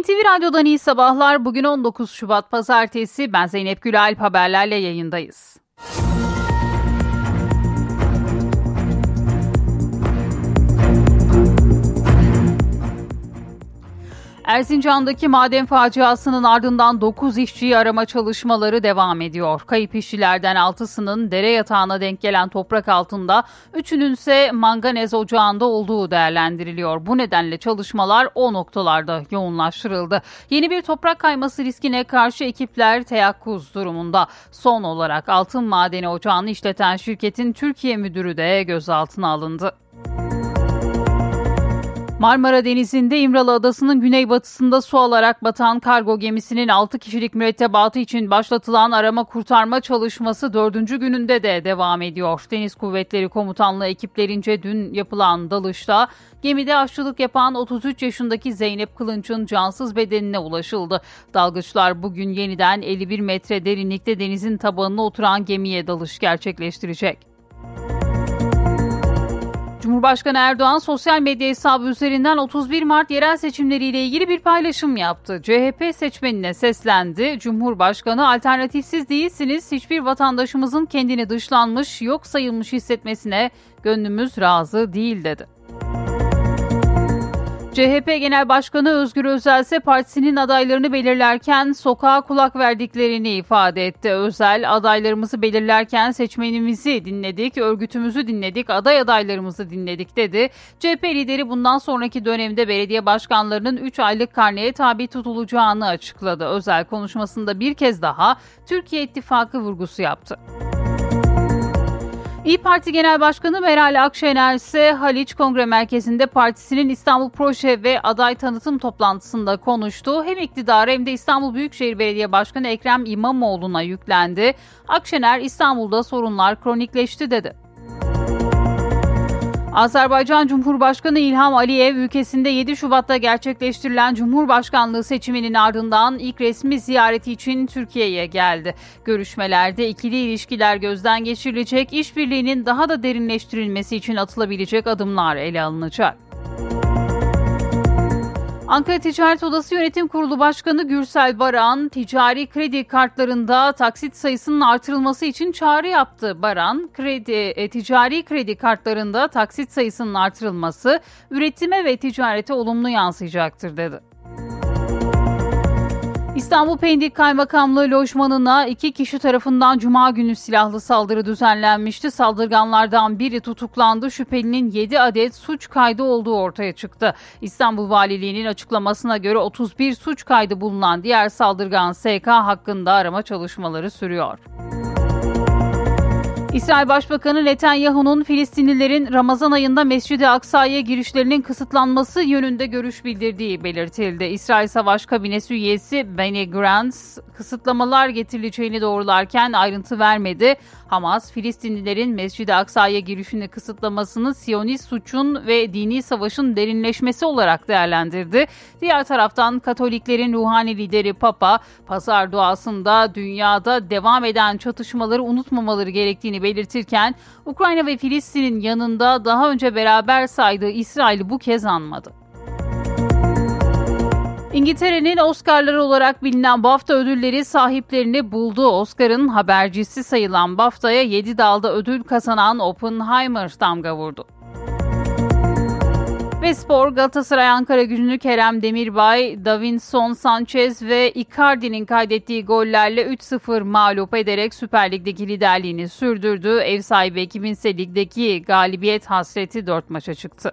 NTV Radyo'dan iyi sabahlar. Bugün 19 Şubat Pazartesi. Ben Zeynep Gülalp haberlerle yayındayız. Erzincan'daki maden faciasının ardından 9 işçiyi arama çalışmaları devam ediyor. Kayıp işçilerden 6'sının dere yatağına denk gelen toprak altında, 3'ünün ise manganez ocağında olduğu değerlendiriliyor. Bu nedenle çalışmalar o noktalarda yoğunlaştırıldı. Yeni bir toprak kayması riskine karşı ekipler teyakkuz durumunda. Son olarak altın madeni ocağını işleten şirketin Türkiye müdürü de gözaltına alındı. Marmara Denizi'nde İmralı Adası'nın güneybatısında su alarak batan kargo gemisinin 6 kişilik mürettebatı için başlatılan arama kurtarma çalışması 4. gününde de devam ediyor. Deniz Kuvvetleri Komutanlığı ekiplerince dün yapılan dalışta gemide aşçılık yapan 33 yaşındaki Zeynep Kılınç'ın cansız bedenine ulaşıldı. Dalgıçlar bugün yeniden 51 metre derinlikte denizin tabanına oturan gemiye dalış gerçekleştirecek. Cumhurbaşkanı Erdoğan sosyal medya hesabı üzerinden 31 Mart yerel seçimleriyle ilgili bir paylaşım yaptı. CHP seçmenine seslendi. Cumhurbaşkanı alternatifsiz değilsiniz. Hiçbir vatandaşımızın kendini dışlanmış, yok sayılmış hissetmesine gönlümüz razı değil dedi. CHP Genel Başkanı Özgür Özel ise partisinin adaylarını belirlerken sokağa kulak verdiklerini ifade etti. Özel, adaylarımızı belirlerken seçmenimizi dinledik, örgütümüzü dinledik, aday adaylarımızı dinledik dedi. CHP lideri bundan sonraki dönemde belediye başkanlarının 3 aylık karneye tabi tutulacağını açıkladı. Özel konuşmasında bir kez daha Türkiye İttifakı vurgusu yaptı. İyi Parti Genel Başkanı Meral Akşener ise Haliç Kongre Merkezi'nde partisinin İstanbul Proje ve aday tanıtım toplantısında konuştu. Hem iktidarı hem de İstanbul Büyükşehir Belediye Başkanı Ekrem İmamoğlu'na yüklendi. Akşener İstanbul'da sorunlar kronikleşti dedi. Azerbaycan Cumhurbaşkanı İlham Aliyev ülkesinde 7 Şubat'ta gerçekleştirilen Cumhurbaşkanlığı seçiminin ardından ilk resmi ziyareti için Türkiye'ye geldi. Görüşmelerde ikili ilişkiler gözden geçirilecek, işbirliğinin daha da derinleştirilmesi için atılabilecek adımlar ele alınacak. Ankara Ticaret Odası Yönetim Kurulu Başkanı Gürsel Baran, ticari kredi kartlarında taksit sayısının artırılması için çağrı yaptı. Baran, kredi, e, ticari kredi kartlarında taksit sayısının artırılması üretime ve ticarete olumlu yansıyacaktır dedi. İstanbul Pendik Kaymakamlığı lojmanına iki kişi tarafından cuma günü silahlı saldırı düzenlenmişti. Saldırganlardan biri tutuklandı. Şüphelinin 7 adet suç kaydı olduğu ortaya çıktı. İstanbul Valiliği'nin açıklamasına göre 31 suç kaydı bulunan diğer saldırgan SK hakkında arama çalışmaları sürüyor. İsrail Başbakanı Netanyahu'nun Filistinlilerin Ramazan ayında Mescid-i Aksa'ya girişlerinin kısıtlanması yönünde görüş bildirdiği belirtildi. İsrail Savaş Kabinesi üyesi Benny Gantz kısıtlamalar getirileceğini doğrularken ayrıntı vermedi. Hamas, Filistinlilerin Mescid-i Aksa'ya girişini kısıtlamasını Siyonist suçun ve dini savaşın derinleşmesi olarak değerlendirdi. Diğer taraftan Katoliklerin ruhani lideri Papa, pazar duasında dünyada devam eden çatışmaları unutmamaları gerektiğini belirtirken, Ukrayna ve Filistin'in yanında daha önce beraber saydığı İsrail'i bu kez anmadı. İngiltere'nin Oscar'ları olarak bilinen BAFTA ödülleri sahiplerini buldu. Oscar'ın habercisi sayılan BAFTA'ya 7 dalda ödül kazanan Oppenheimer damga vurdu. Ve spor Galatasaray Ankara gücünü Kerem Demirbay, Davinson Sanchez ve Icardi'nin kaydettiği gollerle 3-0 mağlup ederek Süper Lig'deki liderliğini sürdürdü. Ev sahibi ekibin ise ligdeki galibiyet hasreti 4 maça çıktı.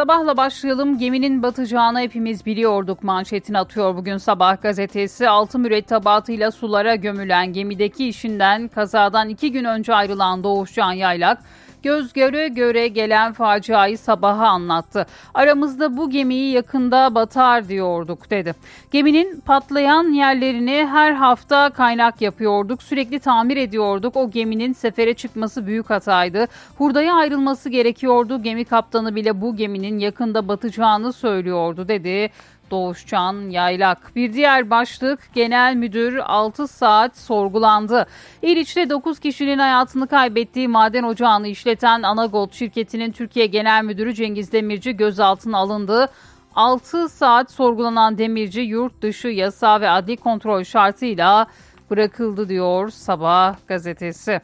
Sabahla başlayalım. Geminin batacağını hepimiz biliyorduk manşetini atıyor bugün sabah gazetesi. Altı mürettebatıyla sulara gömülen gemideki işinden kazadan iki gün önce ayrılan Doğuş Can Yaylak göz göre göre gelen faciayı sabaha anlattı. Aramızda bu gemiyi yakında batar diyorduk dedi. Geminin patlayan yerlerini her hafta kaynak yapıyorduk. Sürekli tamir ediyorduk. O geminin sefere çıkması büyük hataydı. Hurdaya ayrılması gerekiyordu. Gemi kaptanı bile bu geminin yakında batacağını söylüyordu dedi. Doğuşcan Yaylak. Bir diğer başlık Genel Müdür 6 saat sorgulandı. İliç'te 9 kişinin hayatını kaybettiği maden ocağını işleten Anagold şirketinin Türkiye Genel Müdürü Cengiz Demirci gözaltına alındı. 6 saat sorgulanan Demirci yurt dışı yasa ve adli kontrol şartıyla bırakıldı diyor Sabah gazetesi.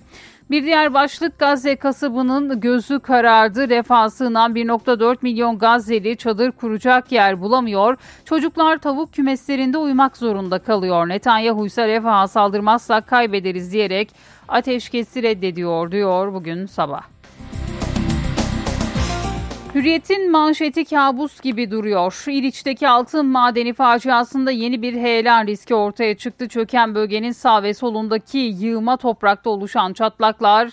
Bir diğer başlık Gazze kasabının gözü karardı. Refah sığınan 1.4 milyon Gazze'li çadır kuracak yer bulamıyor. Çocuklar tavuk kümeslerinde uyumak zorunda kalıyor. Netanyahu ise refaha saldırmazsak kaybederiz diyerek ateşkesi reddediyor diyor bugün sabah. Hürriyet'in manşeti kabus gibi duruyor. İliç'teki altın madeni faciasında yeni bir heyelan riski ortaya çıktı. Çöken bölgenin sağ ve solundaki yığma toprakta oluşan çatlaklar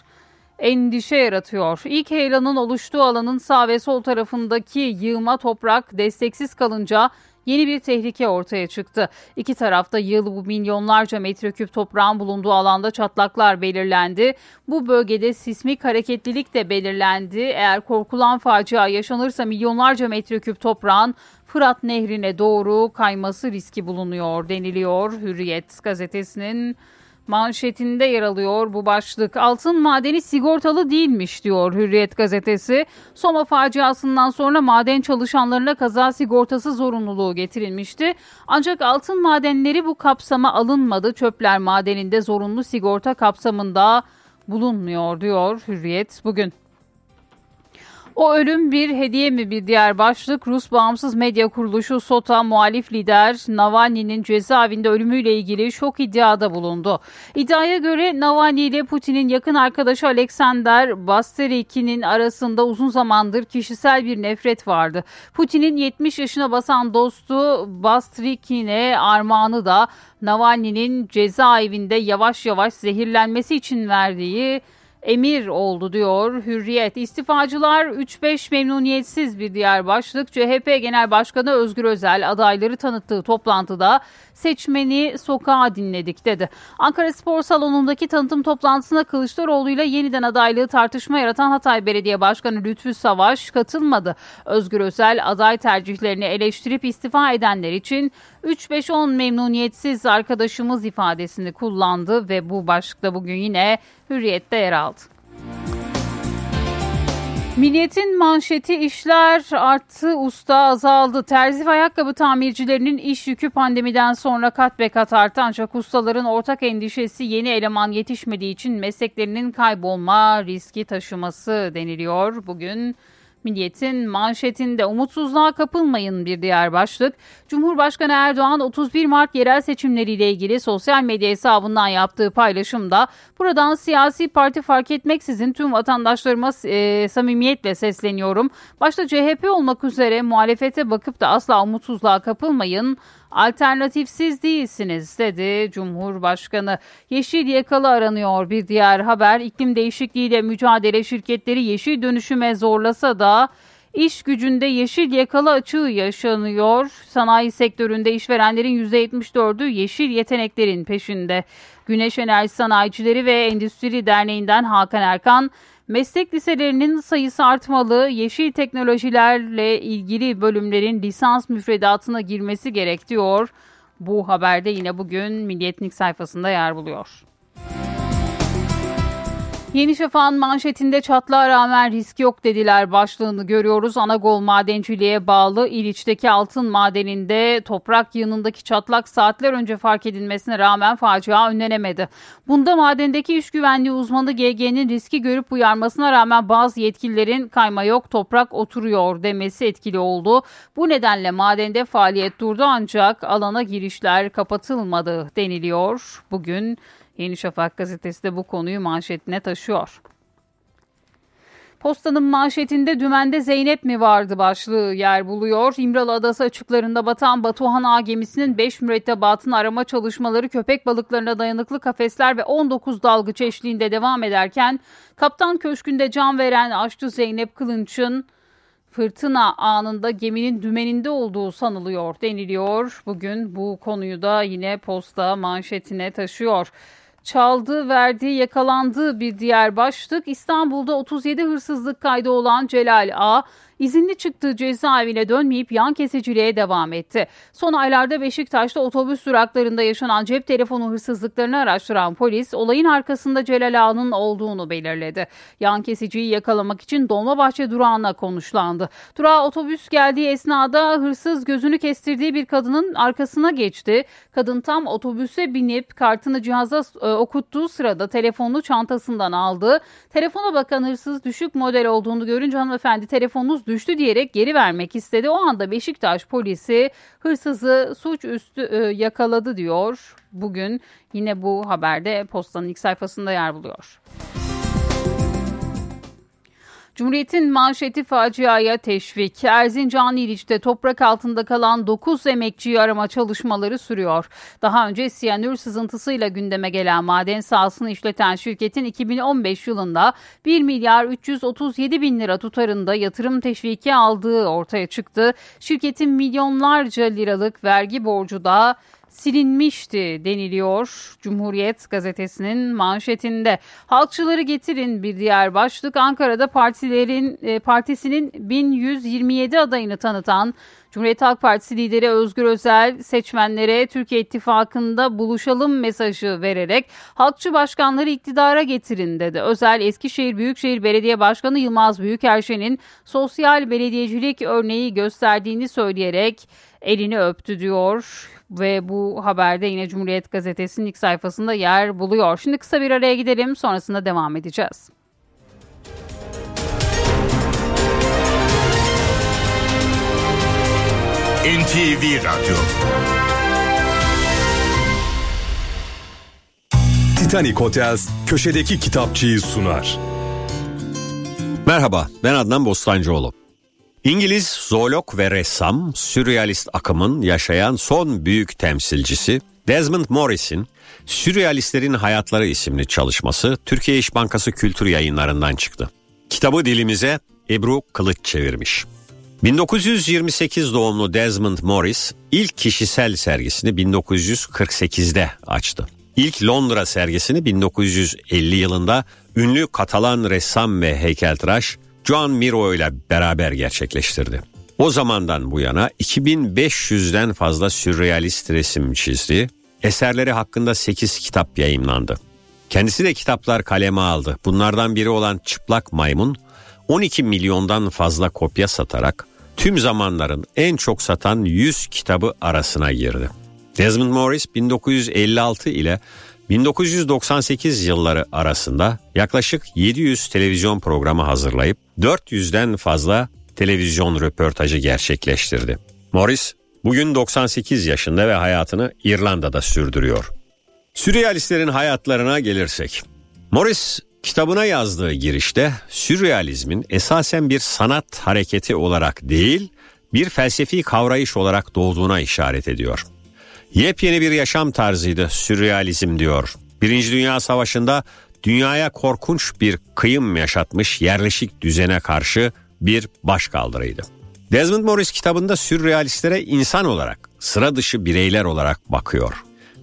endişe yaratıyor. İlk heyelanın oluştuğu alanın sağ ve sol tarafındaki yığma toprak desteksiz kalınca yeni bir tehlike ortaya çıktı. İki tarafta yığılı bu milyonlarca metreküp toprağın bulunduğu alanda çatlaklar belirlendi. Bu bölgede sismik hareketlilik de belirlendi. Eğer korkulan facia yaşanırsa milyonlarca metreküp toprağın Fırat Nehri'ne doğru kayması riski bulunuyor deniliyor Hürriyet gazetesinin manşetinde yer alıyor bu başlık. Altın madeni sigortalı değilmiş diyor Hürriyet gazetesi. Soma faciasından sonra maden çalışanlarına kaza sigortası zorunluluğu getirilmişti. Ancak altın madenleri bu kapsama alınmadı. Çöpler madeninde zorunlu sigorta kapsamında bulunmuyor diyor Hürriyet bugün. O ölüm bir hediye mi bir diğer başlık Rus bağımsız medya kuruluşu SOTA muhalif lider Navalny'nin cezaevinde ölümüyle ilgili şok iddiada bulundu. İddiaya göre Navalny ile Putin'in yakın arkadaşı Alexander Basterikinin arasında uzun zamandır kişisel bir nefret vardı. Putin'in 70 yaşına basan dostu Bastrikin'e armağanı da Navalny'nin cezaevinde yavaş yavaş zehirlenmesi için verdiği emir oldu diyor Hürriyet. İstifacılar 3-5 memnuniyetsiz bir diğer başlık. CHP Genel Başkanı Özgür Özel adayları tanıttığı toplantıda seçmeni sokağa dinledik dedi. Ankara Spor Salonu'ndaki tanıtım toplantısına Kılıçdaroğlu ile yeniden adaylığı tartışma yaratan Hatay Belediye Başkanı Lütfü Savaş katılmadı. Özgür Özel aday tercihlerini eleştirip istifa edenler için 3-5-10 memnuniyetsiz arkadaşımız ifadesini kullandı ve bu başlıkta bugün yine Hürriyet'te yer aldı. Milliyetin manşeti işler arttı, usta azaldı. Terzi ayakkabı tamircilerinin iş yükü pandemiden sonra kat be kat arttı. Ancak ustaların ortak endişesi yeni eleman yetişmediği için mesleklerinin kaybolma riski taşıması deniliyor. Bugün Milliyet'in manşetinde umutsuzluğa kapılmayın bir diğer başlık. Cumhurbaşkanı Erdoğan 31 Mart yerel seçimleriyle ilgili sosyal medya hesabından yaptığı paylaşımda buradan siyasi parti fark etmeksizin tüm vatandaşlarıma e, samimiyetle sesleniyorum. Başta CHP olmak üzere muhalefete bakıp da asla umutsuzluğa kapılmayın alternatifsiz değilsiniz dedi Cumhurbaşkanı. Yeşil yakalı aranıyor bir diğer haber. İklim değişikliğiyle mücadele şirketleri yeşil dönüşüme zorlasa da İş gücünde yeşil yakalı açığı yaşanıyor. Sanayi sektöründe işverenlerin %74'ü yeşil yeteneklerin peşinde. Güneş Enerji Sanayicileri ve Endüstri Derneği'nden Hakan Erkan, Meslek liselerinin sayısı artmalı, yeşil teknolojilerle ilgili bölümlerin lisans müfredatına girmesi gerek diyor. Bu haberde yine bugün Milliyetnik sayfasında yer buluyor. Yeni Şafak'ın manşetinde çatlağa rağmen risk yok dediler başlığını görüyoruz. Anagol madenciliğe bağlı İliç'teki altın madeninde toprak yığınındaki çatlak saatler önce fark edilmesine rağmen facia önlenemedi. Bunda madendeki iş güvenliği uzmanı GG'nin riski görüp uyarmasına rağmen bazı yetkililerin kayma yok toprak oturuyor demesi etkili oldu. Bu nedenle madende faaliyet durdu ancak alana girişler kapatılmadı deniliyor. Bugün Yeni Şafak gazetesi de bu konuyu manşetine taşıyor. Postanın manşetinde dümende Zeynep mi vardı başlığı yer buluyor. İmralı Adası açıklarında batan Batuhan A gemisinin 5 mürettebatını arama çalışmaları köpek balıklarına dayanıklı kafesler ve 19 dalgıç eşliğinde devam ederken Kaptan Köşkü'nde can veren aşçı Zeynep Kılınç'ın fırtına anında geminin dümeninde olduğu sanılıyor deniliyor. Bugün bu konuyu da yine posta manşetine taşıyor çaldı, verdiği, yakalandığı bir diğer başlık. İstanbul'da 37 hırsızlık kaydı olan Celal A izinli çıktığı cezaevine dönmeyip yan kesiciliğe devam etti. Son aylarda Beşiktaş'ta otobüs duraklarında yaşanan cep telefonu hırsızlıklarını araştıran polis olayın arkasında Celal Ağa'nın olduğunu belirledi. Yan kesiciyi yakalamak için Dolmabahçe durağına konuşlandı. Durağa otobüs geldiği esnada hırsız gözünü kestirdiği bir kadının arkasına geçti. Kadın tam otobüse binip kartını cihaza e, okuttuğu sırada telefonu çantasından aldı. Telefona bakan hırsız düşük model olduğunu görünce hanımefendi telefonunuz düştü diyerek geri vermek istedi. O anda Beşiktaş polisi hırsızı suçüstü e, yakaladı diyor. Bugün yine bu haberde postanın ilk sayfasında yer buluyor. Cumhuriyet'in manşeti faciaya teşvik. Erzincan İliç'te toprak altında kalan 9 emekçiyi arama çalışmaları sürüyor. Daha önce siyanür sızıntısıyla gündeme gelen maden sahasını işleten şirketin 2015 yılında 1 milyar 337 bin lira tutarında yatırım teşviki aldığı ortaya çıktı. Şirketin milyonlarca liralık vergi borcu da silinmişti deniliyor Cumhuriyet gazetesinin manşetinde. Halkçıları getirin bir diğer başlık Ankara'da partilerin e, partisinin 1127 adayını tanıtan Cumhuriyet Halk Partisi lideri Özgür Özel seçmenlere Türkiye İttifakı'nda buluşalım mesajı vererek halkçı başkanları iktidara getirin dedi. Özel Eskişehir Büyükşehir Belediye Başkanı Yılmaz Büyükerşen'in sosyal belediyecilik örneği gösterdiğini söyleyerek elini öptü diyor ve bu haberde yine Cumhuriyet Gazetesi'nin ilk sayfasında yer buluyor. Şimdi kısa bir araya gidelim sonrasında devam edeceğiz. NTV Radyo Titanic Hotels köşedeki kitapçıyı sunar. Merhaba, ben Adnan Bostancıoğlu. İngiliz zoolog ve ressam, sürrealist akımın yaşayan son büyük temsilcisi Desmond Morris'in Sürrealistlerin Hayatları isimli çalışması Türkiye İş Bankası Kültür Yayınlarından çıktı. Kitabı dilimize Ebru Kılıç çevirmiş. 1928 doğumlu Desmond Morris ilk kişisel sergisini 1948'de açtı. İlk Londra sergisini 1950 yılında ünlü Katalan ressam ve heykeltıraş Joan Miro ile beraber gerçekleştirdi. O zamandan bu yana 2500'den fazla sürrealist resim çizdi. Eserleri hakkında 8 kitap yayımlandı. Kendisi de kitaplar kaleme aldı. Bunlardan biri olan Çıplak Maymun 12 milyondan fazla kopya satarak tüm zamanların en çok satan 100 kitabı arasına girdi. Desmond Morris 1956 ile 1998 yılları arasında yaklaşık 700 televizyon programı hazırlayıp 400'den fazla televizyon röportajı gerçekleştirdi. Morris bugün 98 yaşında ve hayatını İrlanda'da sürdürüyor. Sürrealistlerin hayatlarına gelirsek. Morris kitabına yazdığı girişte sürrealizmin esasen bir sanat hareketi olarak değil, bir felsefi kavrayış olarak doğduğuna işaret ediyor. Yepyeni bir yaşam tarzıydı sürrealizm diyor. Birinci Dünya Savaşı'nda dünyaya korkunç bir kıyım yaşatmış yerleşik düzene karşı bir başkaldırıydı. Desmond Morris kitabında sürrealistlere insan olarak, sıra dışı bireyler olarak bakıyor.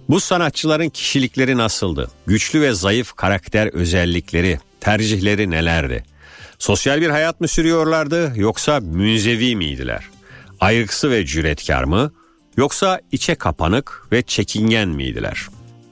Bu sanatçıların kişilikleri nasıldı? Güçlü ve zayıf karakter özellikleri, tercihleri nelerdi? Sosyal bir hayat mı sürüyorlardı yoksa münzevi miydiler? Ayrıksı ve cüretkar mı yoksa içe kapanık ve çekingen miydiler?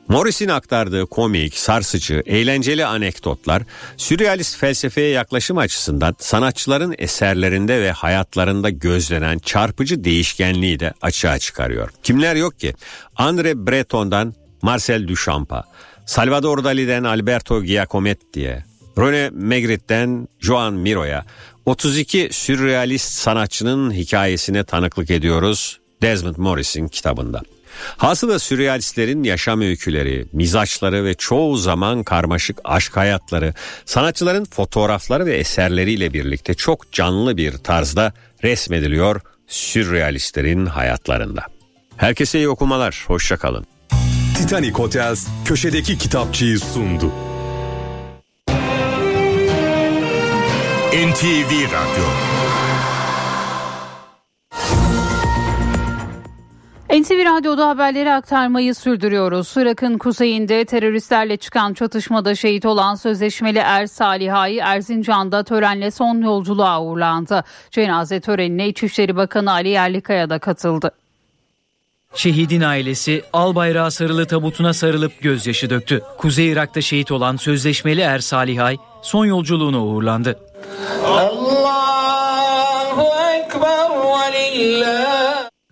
Morris'in aktardığı komik, sarsıcı, eğlenceli anekdotlar, sürrealist felsefeye yaklaşım açısından sanatçıların eserlerinde ve hayatlarında gözlenen çarpıcı değişkenliği de açığa çıkarıyor. Kimler yok ki? Andre Breton'dan Marcel Duchamp'a, Salvador Dali'den Alberto Giacometti'ye, René Magritte'den Joan Miro'ya 32 sürrealist sanatçının hikayesine tanıklık ediyoruz Desmond Morris'in kitabında. Hasılı sürrealistlerin yaşam öyküleri, mizaçları ve çoğu zaman karmaşık aşk hayatları, sanatçıların fotoğrafları ve eserleriyle birlikte çok canlı bir tarzda resmediliyor sürrealistlerin hayatlarında. Herkese iyi okumalar, hoşçakalın. Titanic Hotels köşedeki kitapçıyı sundu. NTV Radyo NTV Radyo'da haberleri aktarmayı sürdürüyoruz. Irak'ın kuzeyinde teröristlerle çıkan çatışmada şehit olan sözleşmeli Er Salihai Erzincan'da törenle son yolculuğa uğurlandı. Cenaze törenine İçişleri Bakanı Ali Yerlikaya da katıldı. Şehidin ailesi al bayrağı sarılı tabutuna sarılıp gözyaşı döktü. Kuzey Irak'ta şehit olan sözleşmeli Er Salihay son yolculuğuna uğurlandı. Allahu Ekber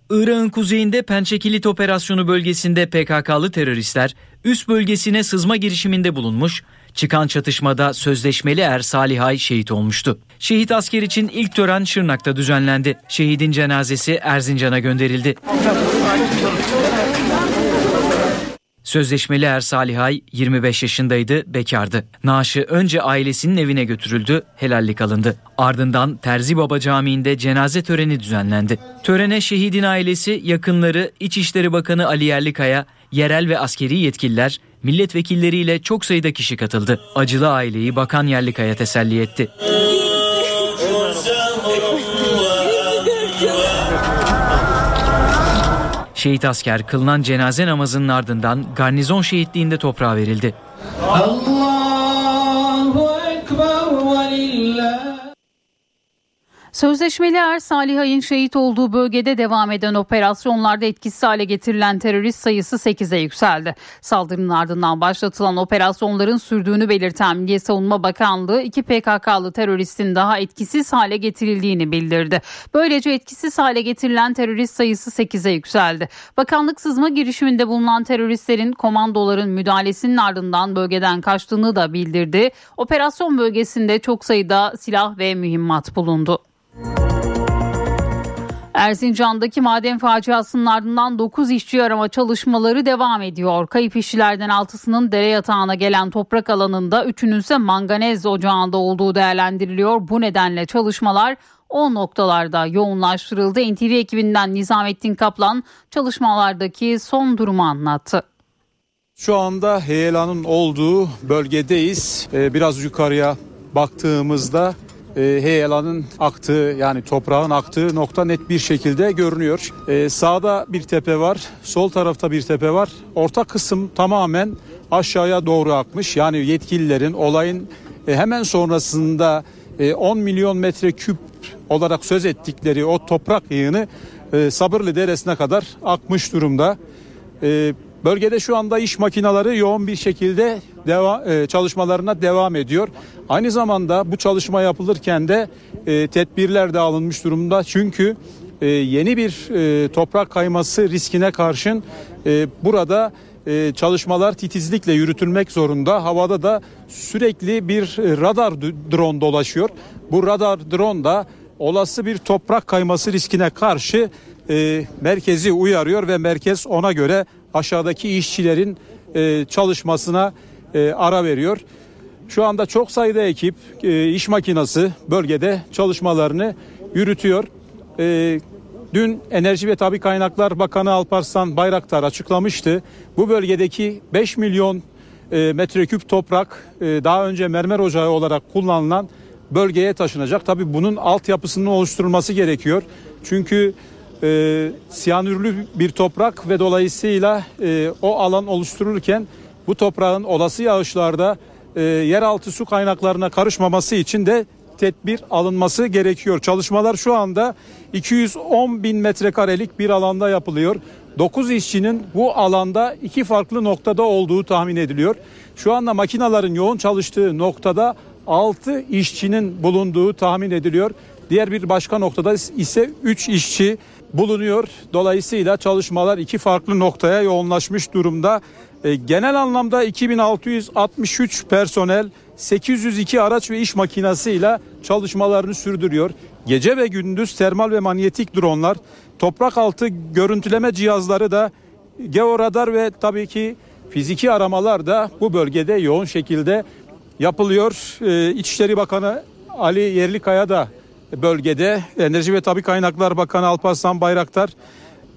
Irak'ın kuzeyinde Pençekilit operasyonu bölgesinde PKK'lı teröristler üst bölgesine sızma girişiminde bulunmuş, çıkan çatışmada sözleşmeli Er Salihay şehit olmuştu. Şehit asker için ilk tören Şırnak'ta düzenlendi. Şehidin cenazesi Erzincan'a gönderildi. Sözleşmeli Er Salihay 25 yaşındaydı, bekardı. Naaşı önce ailesinin evine götürüldü, helallik alındı. Ardından Terzi Baba Camii'nde cenaze töreni düzenlendi. Törene şehidin ailesi, yakınları, İçişleri Bakanı Ali Yerlikaya, yerel ve askeri yetkililer, milletvekilleriyle çok sayıda kişi katıldı. Acılı aileyi Bakan Yerlikaya teselli etti. Şehit asker kılınan cenaze namazının ardından garnizon şehitliğinde toprağa verildi. Allahu Sözleşmeli Er Salih Ay'ın şehit olduğu bölgede devam eden operasyonlarda etkisiz hale getirilen terörist sayısı 8'e yükseldi. Saldırının ardından başlatılan operasyonların sürdüğünü belirten Milli Savunma Bakanlığı iki PKK'lı teröristin daha etkisiz hale getirildiğini bildirdi. Böylece etkisiz hale getirilen terörist sayısı 8'e yükseldi. Bakanlık sızma girişiminde bulunan teröristlerin komandoların müdahalesinin ardından bölgeden kaçtığını da bildirdi. Operasyon bölgesinde çok sayıda silah ve mühimmat bulundu. Erzincan'daki maden faciasının ardından 9 işçi arama çalışmaları devam ediyor. Kayıp işçilerden 6'sının dere yatağına gelen toprak alanında 3'ünün ise manganez ocağında olduğu değerlendiriliyor. Bu nedenle çalışmalar o noktalarda yoğunlaştırıldı. NTV ekibinden Nizamettin Kaplan çalışmalardaki son durumu anlattı. Şu anda heyelanın olduğu bölgedeyiz. Ee, biraz yukarıya baktığımızda e, heyelanın aktığı yani toprağın aktığı nokta net bir şekilde görünüyor. E, sağda bir tepe var, sol tarafta bir tepe var. Orta kısım tamamen aşağıya doğru akmış. Yani yetkililerin olayın e, hemen sonrasında e, 10 milyon metre küp olarak söz ettikleri o toprak yığını e, Sabırlı Deresi'ne kadar akmış durumda. E, Bölgede şu anda iş makineleri yoğun bir şekilde deva, e, çalışmalarına devam ediyor. Aynı zamanda bu çalışma yapılırken de e, tedbirler de alınmış durumda. Çünkü e, yeni bir e, toprak kayması riskine karşın e, burada e, çalışmalar titizlikle yürütülmek zorunda. Havada da sürekli bir radar drone dolaşıyor. Bu radar drone da olası bir toprak kayması riskine karşı e, merkezi uyarıyor ve merkez ona göre aşağıdaki işçilerin e, çalışmasına e, ara veriyor. Şu anda çok sayıda ekip, e, iş makinası bölgede çalışmalarını yürütüyor. E, dün Enerji ve Tabi Kaynaklar Bakanı Alparslan Bayraktar açıklamıştı. Bu bölgedeki 5 milyon e, metreküp toprak e, daha önce mermer ocağı olarak kullanılan bölgeye taşınacak. Tabi bunun altyapısının oluşturulması gerekiyor. Çünkü e, siyanürlü bir toprak ve dolayısıyla e, o alan oluşturulurken bu toprağın olası yağışlarda e, yeraltı su kaynaklarına karışmaması için de tedbir alınması gerekiyor. Çalışmalar şu anda 210 bin metrekarelik bir alanda yapılıyor. 9 işçinin bu alanda iki farklı noktada olduğu tahmin ediliyor. Şu anda makinaların yoğun çalıştığı noktada 6 işçinin bulunduğu tahmin ediliyor. Diğer bir başka noktada ise 3 işçi bulunuyor. Dolayısıyla çalışmalar iki farklı noktaya yoğunlaşmış durumda. E, genel anlamda 2663 personel 802 araç ve iş makinasıyla çalışmalarını sürdürüyor. Gece ve gündüz termal ve manyetik dronlar, toprak altı görüntüleme cihazları da georadar ve tabii ki fiziki aramalar da bu bölgede yoğun şekilde yapılıyor. Ee, İçişleri Bakanı Ali Yerlikaya da bölgede. Enerji ve Tabi Kaynaklar Bakanı Alparslan Bayraktar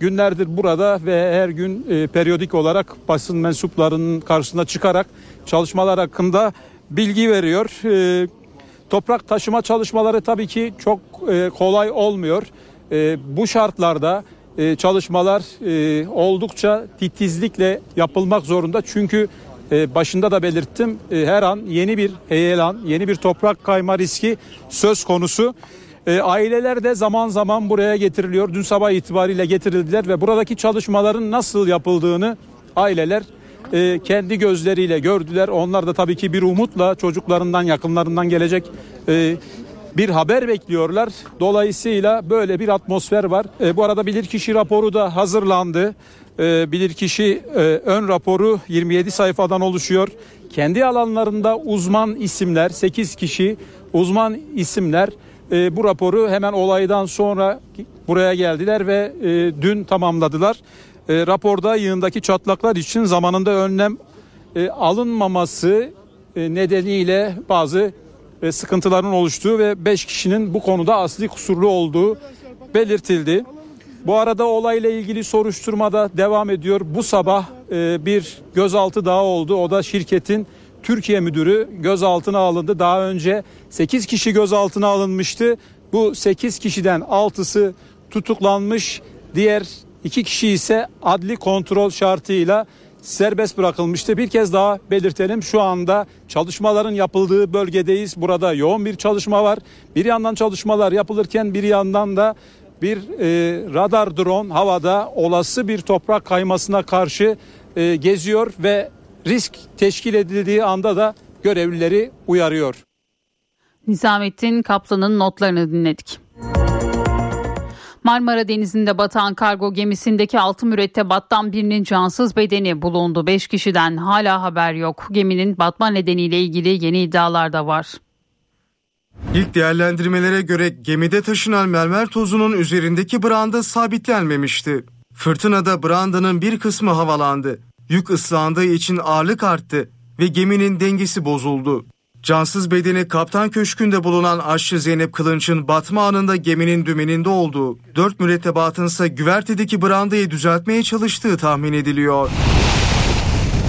günlerdir burada ve her gün e, periyodik olarak basın mensuplarının karşısına çıkarak çalışmalar hakkında bilgi veriyor. E, toprak taşıma çalışmaları tabii ki çok e, kolay olmuyor. E, bu şartlarda e, çalışmalar e, oldukça titizlikle yapılmak zorunda. Çünkü başında da belirttim e, her an yeni bir heyelan, yeni bir toprak kayma riski söz konusu. E, aileler de zaman zaman buraya getiriliyor. Dün sabah itibariyle getirildiler ve buradaki çalışmaların nasıl yapıldığını aileler e, kendi gözleriyle gördüler. Onlar da tabii ki bir umutla çocuklarından, yakınlarından gelecek e, bir haber bekliyorlar. Dolayısıyla böyle bir atmosfer var. E, bu arada bilirkişi raporu da hazırlandı. E, bilirkişi ön raporu 27 sayfadan oluşuyor. Kendi alanlarında uzman isimler, 8 kişi uzman isimler e, bu raporu hemen olaydan sonra buraya geldiler ve e, dün tamamladılar. E, raporda yığındaki çatlaklar için zamanında önlem e, alınmaması e, nedeniyle bazı sıkıntıların oluştuğu ve 5 kişinin bu konuda asli kusurlu olduğu belirtildi. Bu arada olayla ilgili soruşturmada devam ediyor. Bu sabah e, bir gözaltı daha oldu. O da şirketin Türkiye müdürü gözaltına alındı. Daha önce 8 kişi gözaltına alınmıştı. Bu 8 kişiden 6'sı tutuklanmış. Diğer 2 kişi ise adli kontrol şartıyla serbest bırakılmıştı. Bir kez daha belirtelim şu anda çalışmaların yapıldığı bölgedeyiz. Burada yoğun bir çalışma var. Bir yandan çalışmalar yapılırken bir yandan da bir e, radar drone havada olası bir toprak kaymasına karşı e, geziyor ve risk teşkil edildiği anda da görevlileri uyarıyor. Nizamettin Kaplan'ın notlarını dinledik. Marmara Denizi'nde batan kargo gemisindeki altı mürettebattan birinin cansız bedeni bulundu. Beş kişiden hala haber yok. Geminin batma nedeniyle ilgili yeni iddialar da var. İlk değerlendirmelere göre gemide taşınan mermer tozunun üzerindeki branda sabitlenmemişti. Fırtınada brandanın bir kısmı havalandı. Yük ıslandığı için ağırlık arttı ve geminin dengesi bozuldu. Cansız bedeni kaptan köşkünde bulunan aşçı Zeynep Kılınç'ın batma anında geminin dümeninde olduğu, dört mürettebatın ise güvertedeki brandayı düzeltmeye çalıştığı tahmin ediliyor.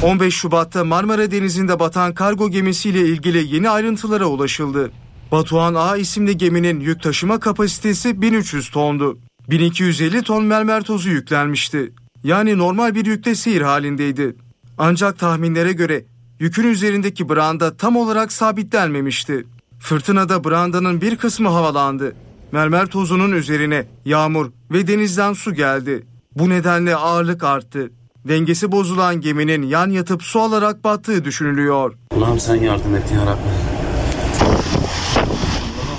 15 Şubat'ta Marmara Denizi'nde batan kargo gemisiyle ilgili yeni ayrıntılara ulaşıldı. Batuhan A isimli geminin yük taşıma kapasitesi 1300 tondu. 1250 ton mermer tozu yüklenmişti. Yani normal bir yükle seyir halindeydi. Ancak tahminlere göre yükün üzerindeki branda tam olarak sabitlenmemişti. Fırtınada brandanın bir kısmı havalandı. Mermer tozunun üzerine yağmur ve denizden su geldi. Bu nedenle ağırlık arttı. Dengesi bozulan geminin yan yatıp su alarak battığı düşünülüyor. Allah'ım sen yardım et ya Rabbi.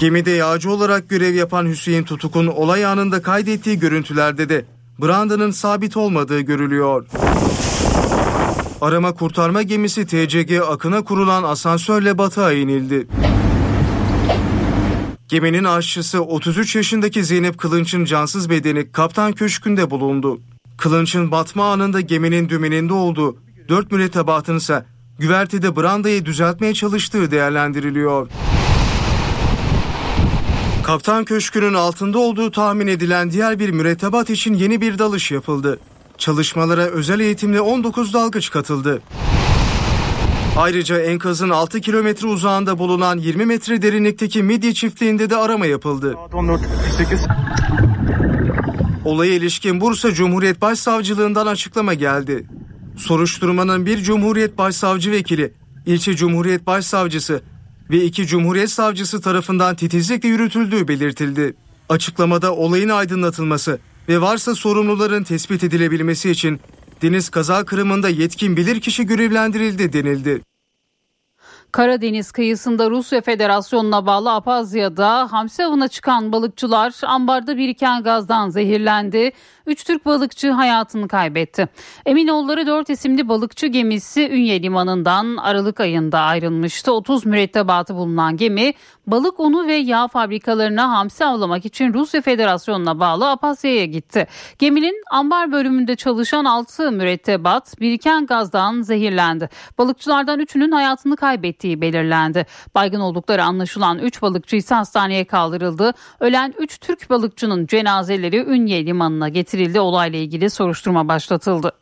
Gemide yağcı olarak görev yapan Hüseyin Tutuk'un olay anında kaydettiği görüntülerde de brandanın sabit olmadığı görülüyor. Arama kurtarma gemisi TCG Akın'a kurulan asansörle batığa inildi. Geminin aşçısı 33 yaşındaki Zeynep Kılınç'ın cansız bedeni kaptan köşkünde bulundu. Kılınç'ın batma anında geminin dümeninde olduğu, dört mürettebatın ise güvertede brandayı düzeltmeye çalıştığı değerlendiriliyor. Kaptan Köşkü'nün altında olduğu tahmin edilen diğer bir mürettebat için yeni bir dalış yapıldı. Çalışmalara özel eğitimli 19 dalgıç katıldı. Ayrıca enkazın 6 kilometre uzağında bulunan 20 metre derinlikteki midye çiftliğinde de arama yapıldı. Olaya ilişkin Bursa Cumhuriyet Başsavcılığından açıklama geldi. Soruşturmanın bir Cumhuriyet Başsavcı Vekili, ilçe Cumhuriyet Başsavcısı ve iki Cumhuriyet Savcısı tarafından titizlikle yürütüldüğü belirtildi. Açıklamada olayın aydınlatılması ve varsa sorumluların tespit edilebilmesi için deniz kaza kırımında yetkin bilirkişi görevlendirildi denildi. Karadeniz kıyısında Rusya Federasyonu'na bağlı Apazya'da hamsi avına çıkan balıkçılar ambarda biriken gazdan zehirlendi. Üç Türk balıkçı hayatını kaybetti. Eminoğulları 4 isimli balıkçı gemisi Ünye Limanı'ndan Aralık ayında ayrılmıştı. 30 mürettebatı bulunan gemi balık unu ve yağ fabrikalarına hamsi avlamak için Rusya Federasyonu'na bağlı Apasya'ya gitti. Geminin ambar bölümünde çalışan 6 mürettebat biriken gazdan zehirlendi. Balıkçılardan 3'ünün hayatını kaybettiği belirlendi. Baygın oldukları anlaşılan 3 balıkçı ise hastaneye kaldırıldı. Ölen 3 Türk balıkçının cenazeleri Ünye limanına getirildi. Olayla ilgili soruşturma başlatıldı.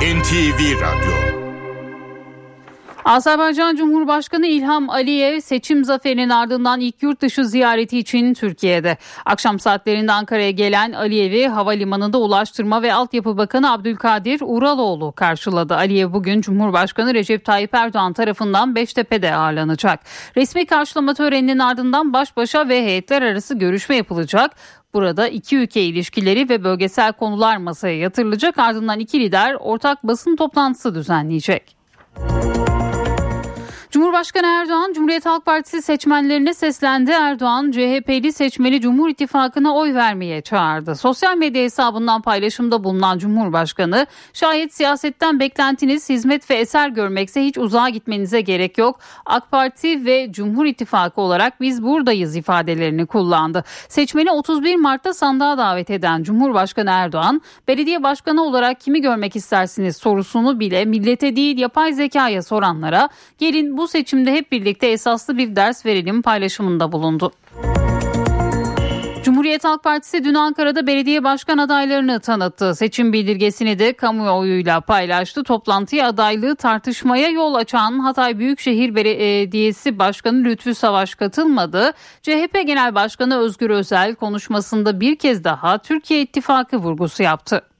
NTV Radyo Azerbaycan Cumhurbaşkanı İlham Aliyev seçim zaferinin ardından ilk yurt dışı ziyareti için Türkiye'de. Akşam saatlerinde Ankara'ya gelen Aliyev'i havalimanında Ulaştırma ve Altyapı Bakanı Abdülkadir Uraloğlu karşıladı. Aliyev bugün Cumhurbaşkanı Recep Tayyip Erdoğan tarafından Beştepe'de ağırlanacak. Resmi karşılama töreninin ardından baş başa ve heyetler arası görüşme yapılacak. Burada iki ülke ilişkileri ve bölgesel konular masaya yatırılacak ardından iki lider ortak basın toplantısı düzenleyecek. Cumhurbaşkanı Erdoğan Cumhuriyet Halk Partisi seçmenlerine seslendi. Erdoğan CHP'li seçmeni Cumhur İttifakı'na oy vermeye çağırdı. Sosyal medya hesabından paylaşımda bulunan Cumhurbaşkanı şayet siyasetten beklentiniz hizmet ve eser görmekse hiç uzağa gitmenize gerek yok. AK Parti ve Cumhur İttifakı olarak biz buradayız ifadelerini kullandı. Seçmeni 31 Mart'ta sandığa davet eden Cumhurbaşkanı Erdoğan belediye başkanı olarak kimi görmek istersiniz sorusunu bile millete değil yapay zekaya soranlara gelin bu bu seçimde hep birlikte esaslı bir ders verelim paylaşımında bulundu. Cumhuriyet Halk Partisi dün Ankara'da belediye başkan adaylarını tanıttı. Seçim bildirgesini de kamuoyuyla paylaştı. Toplantıya adaylığı tartışmaya yol açan Hatay Büyükşehir Belediyesi Başkanı Lütfü Savaş katılmadı. CHP Genel Başkanı Özgür Özel konuşmasında bir kez daha Türkiye İttifakı vurgusu yaptı.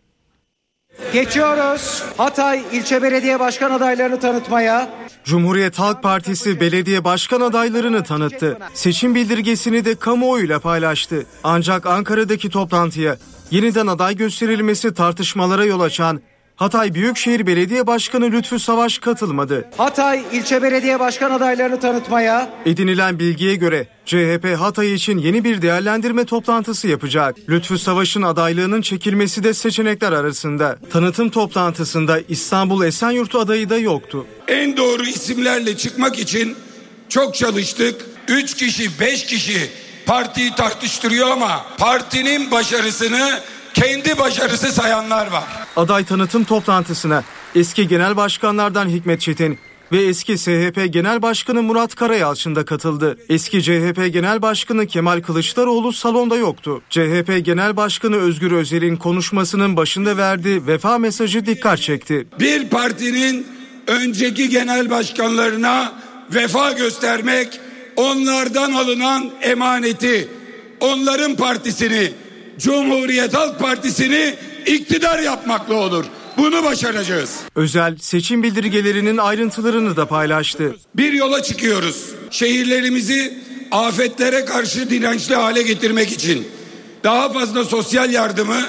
Geçiyoruz Hatay ilçe belediye başkan adaylarını tanıtmaya. Cumhuriyet Halk Partisi belediye başkan adaylarını tanıttı. Seçim bildirgesini de kamuoyuyla paylaştı. Ancak Ankara'daki toplantıya yeniden aday gösterilmesi tartışmalara yol açan Hatay Büyükşehir Belediye Başkanı Lütfü Savaş katılmadı. Hatay ilçe belediye başkan adaylarını tanıtmaya edinilen bilgiye göre CHP Hatay için yeni bir değerlendirme toplantısı yapacak. Lütfü Savaş'ın adaylığının çekilmesi de seçenekler arasında. Tanıtım toplantısında İstanbul Esenyurtu adayı da yoktu. En doğru isimlerle çıkmak için çok çalıştık. 3 kişi 5 kişi partiyi tartıştırıyor ama partinin başarısını kendi başarısı sayanlar var. Aday tanıtım toplantısına eski genel başkanlardan Hikmet Çetin ve eski SHP Genel Başkanı Murat Karayalçın da katıldı. Eski CHP Genel Başkanı Kemal Kılıçdaroğlu salonda yoktu. CHP Genel Başkanı Özgür Özel'in konuşmasının başında verdiği vefa mesajı dikkat çekti. Bir partinin önceki genel başkanlarına vefa göstermek, onlardan alınan emaneti, onların partisini Cumhuriyet Halk Partisi'ni iktidar yapmakla olur. Bunu başaracağız. Özel seçim bildirgelerinin ayrıntılarını da paylaştı. Bir yola çıkıyoruz. Şehirlerimizi afetlere karşı dirençli hale getirmek için daha fazla sosyal yardımı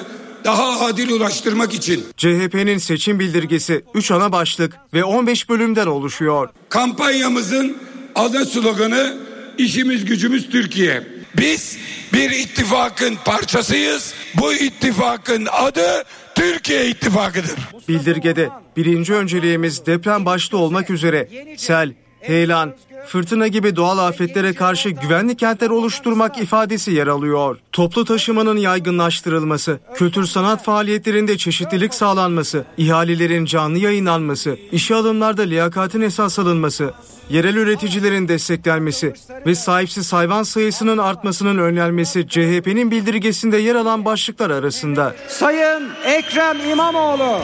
daha adil ulaştırmak için. CHP'nin seçim bildirgesi 3 ana başlık ve 15 bölümden oluşuyor. Kampanyamızın ana sloganı işimiz gücümüz Türkiye. Biz bir ittifakın parçasıyız. Bu ittifakın adı Türkiye İttifakı'dır. Bildirgede birinci önceliğimiz deprem başta olmak üzere sel, heyelan, fırtına gibi doğal afetlere karşı güvenli kentler oluşturmak ifadesi yer alıyor. Toplu taşımanın yaygınlaştırılması, kültür sanat faaliyetlerinde çeşitlilik sağlanması, ihalelerin canlı yayınlanması, işe alımlarda liyakatin esas alınması, yerel üreticilerin desteklenmesi ve sahipsiz hayvan sayısının artmasının önlenmesi CHP'nin bildirgesinde yer alan başlıklar arasında. Sayın Ekrem İmamoğlu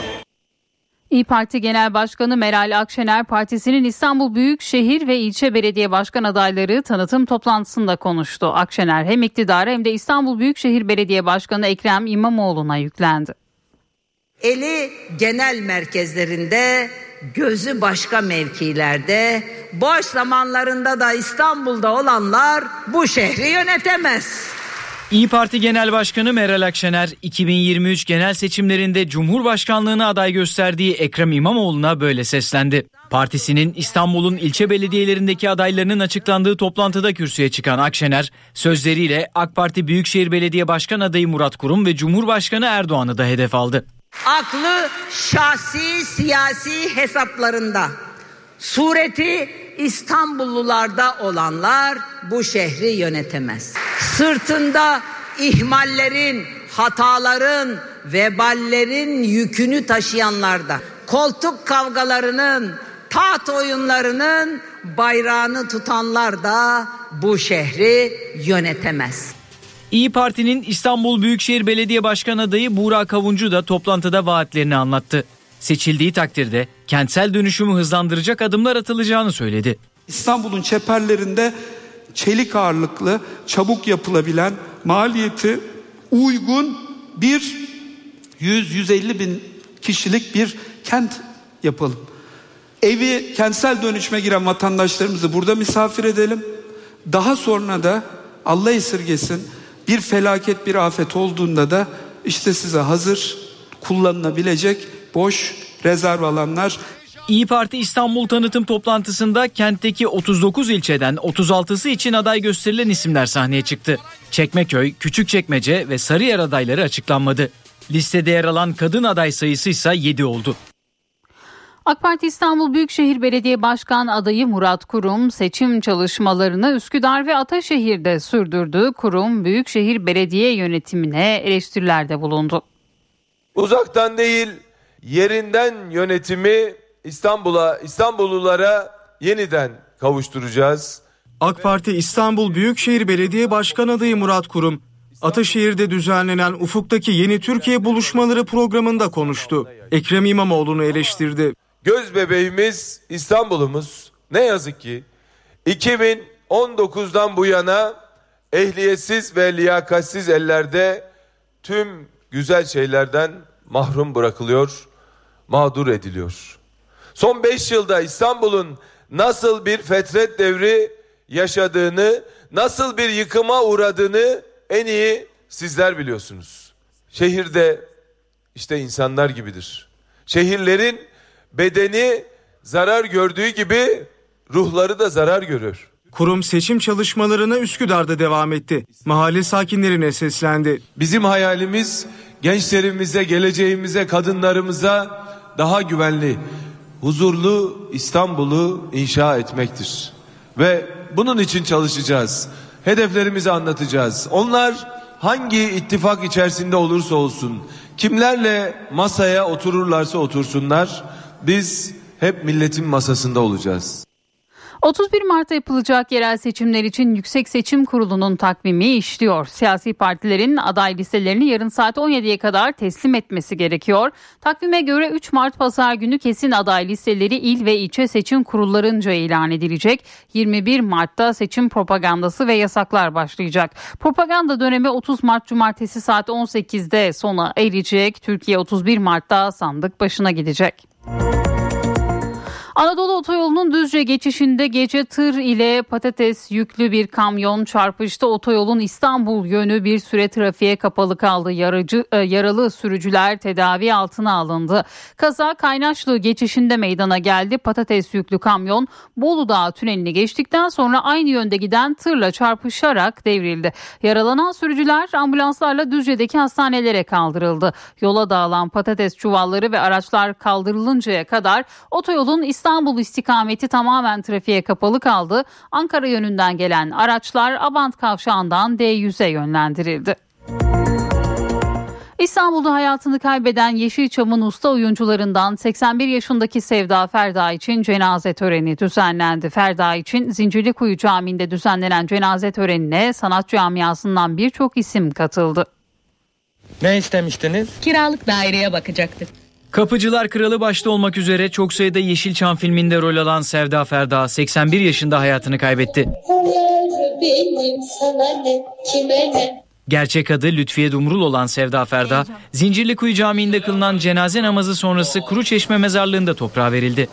İyi Parti Genel Başkanı Meral Akşener partisinin İstanbul Büyükşehir ve ilçe belediye başkan adayları tanıtım toplantısında konuştu. Akşener hem iktidara hem de İstanbul Büyükşehir Belediye Başkanı Ekrem İmamoğlu'na yüklendi. Eli genel merkezlerinde, gözü başka mevkilerde, boş zamanlarında da İstanbul'da olanlar bu şehri yönetemez. İyi Parti Genel Başkanı Meral Akşener 2023 genel seçimlerinde Cumhurbaşkanlığına aday gösterdiği Ekrem İmamoğlu'na böyle seslendi. Partisinin İstanbul'un ilçe belediyelerindeki adaylarının açıklandığı toplantıda kürsüye çıkan Akşener sözleriyle AK Parti Büyükşehir Belediye Başkan adayı Murat Kurum ve Cumhurbaşkanı Erdoğan'ı da hedef aldı. Aklı şahsi siyasi hesaplarında, sureti İstanbullularda olanlar bu şehri yönetemez. Sırtında ihmallerin, hataların, veballerin yükünü taşıyanlarda, koltuk kavgalarının, taht oyunlarının bayrağını tutanlar da bu şehri yönetemez. İyi Parti'nin İstanbul Büyükşehir Belediye Başkan adayı Buğra Kavuncu da toplantıda vaatlerini anlattı. Seçildiği takdirde kentsel dönüşümü hızlandıracak adımlar atılacağını söyledi. İstanbul'un çeperlerinde çelik ağırlıklı, çabuk yapılabilen, maliyeti uygun bir 100-150 bin kişilik bir kent yapalım. Evi kentsel dönüşme giren vatandaşlarımızı burada misafir edelim. Daha sonra da Allah esirgesin bir felaket bir afet olduğunda da işte size hazır kullanılabilecek boş rezerv alanlar İyi Parti İstanbul tanıtım toplantısında kentteki 39 ilçeden 36'sı için aday gösterilen isimler sahneye çıktı. Çekmeköy, Küçükçekmece ve Sarıyer adayları açıklanmadı. Listede yer alan kadın aday sayısı ise 7 oldu. AK Parti İstanbul Büyükşehir Belediye Başkan adayı Murat Kurum seçim çalışmalarını Üsküdar ve Ataşehir'de sürdürdü. Kurum Büyükşehir Belediye yönetimine eleştirilerde bulundu. Uzaktan değil yerinden yönetimi İstanbul'a İstanbullulara yeniden kavuşturacağız. AK Parti İstanbul Büyükşehir Belediye Başkan adayı Murat Kurum, Ataşehir'de düzenlenen Ufuk'taki Yeni Türkiye Buluşmaları programında konuştu. Ekrem İmamoğlu'nu eleştirdi. Göz bebeğimiz İstanbul'umuz ne yazık ki 2019'dan bu yana ehliyetsiz ve liyakatsiz ellerde tüm güzel şeylerden mahrum bırakılıyor, mağdur ediliyor. Son 5 yılda İstanbul'un nasıl bir fetret devri yaşadığını, nasıl bir yıkıma uğradığını en iyi sizler biliyorsunuz. Şehirde işte insanlar gibidir. Şehirlerin bedeni zarar gördüğü gibi ruhları da zarar görür. Kurum seçim çalışmalarına Üsküdar'da devam etti. Mahalle sakinlerine seslendi. Bizim hayalimiz gençlerimize, geleceğimize, kadınlarımıza daha güvenli, huzurlu İstanbul'u inşa etmektir. Ve bunun için çalışacağız. Hedeflerimizi anlatacağız. Onlar hangi ittifak içerisinde olursa olsun, kimlerle masaya otururlarsa otursunlar, biz hep milletin masasında olacağız. 31 Mart'ta yapılacak yerel seçimler için Yüksek Seçim Kurulu'nun takvimi işliyor. Siyasi partilerin aday listelerini yarın saat 17'ye kadar teslim etmesi gerekiyor. Takvime göre 3 Mart pazar günü kesin aday listeleri il ve ilçe seçim kurullarınca ilan edilecek. 21 Mart'ta seçim propagandası ve yasaklar başlayacak. Propaganda dönemi 30 Mart Cumartesi saat 18'de sona erecek. Türkiye 31 Mart'ta sandık başına gidecek. Anadolu Otoyolu'nun Düzce geçişinde gece tır ile patates yüklü bir kamyon çarpıştı. Otoyolun İstanbul yönü bir süre trafiğe kapalı kaldı. Yarıcı, e, yaralı sürücüler tedavi altına alındı. Kaza Kaynaşlı geçişinde meydana geldi. Patates yüklü kamyon Bolu Dağı tünelini geçtikten sonra aynı yönde giden tırla çarpışarak devrildi. Yaralanan sürücüler ambulanslarla Düzce'deki hastanelere kaldırıldı. Yola dağılan patates çuvalları ve araçlar kaldırılıncaya kadar otoyolun İstanbul İstanbul istikameti tamamen trafiğe kapalı kaldı. Ankara yönünden gelen araçlar Abant kavşağından D100'e yönlendirildi. İstanbul'da hayatını kaybeden Yeşilçam'ın usta oyuncularından 81 yaşındaki Sevda Ferda için cenaze töreni düzenlendi. Ferda için Zincirlikuyu Camii'nde düzenlenen cenaze törenine sanat camiasından birçok isim katıldı. Ne istemiştiniz? Kiralık daireye bakacaktık. Kapıcılar Kralı başta olmak üzere çok sayıda Yeşilçam filminde rol alan Sevda Ferda 81 yaşında hayatını kaybetti. Gerçek adı Lütfiye Dumrul olan Sevda Ferda, Zincirlikuyu Camii'nde kılınan cenaze namazı sonrası Kuru Çeşme mezarlığında toprağa verildi.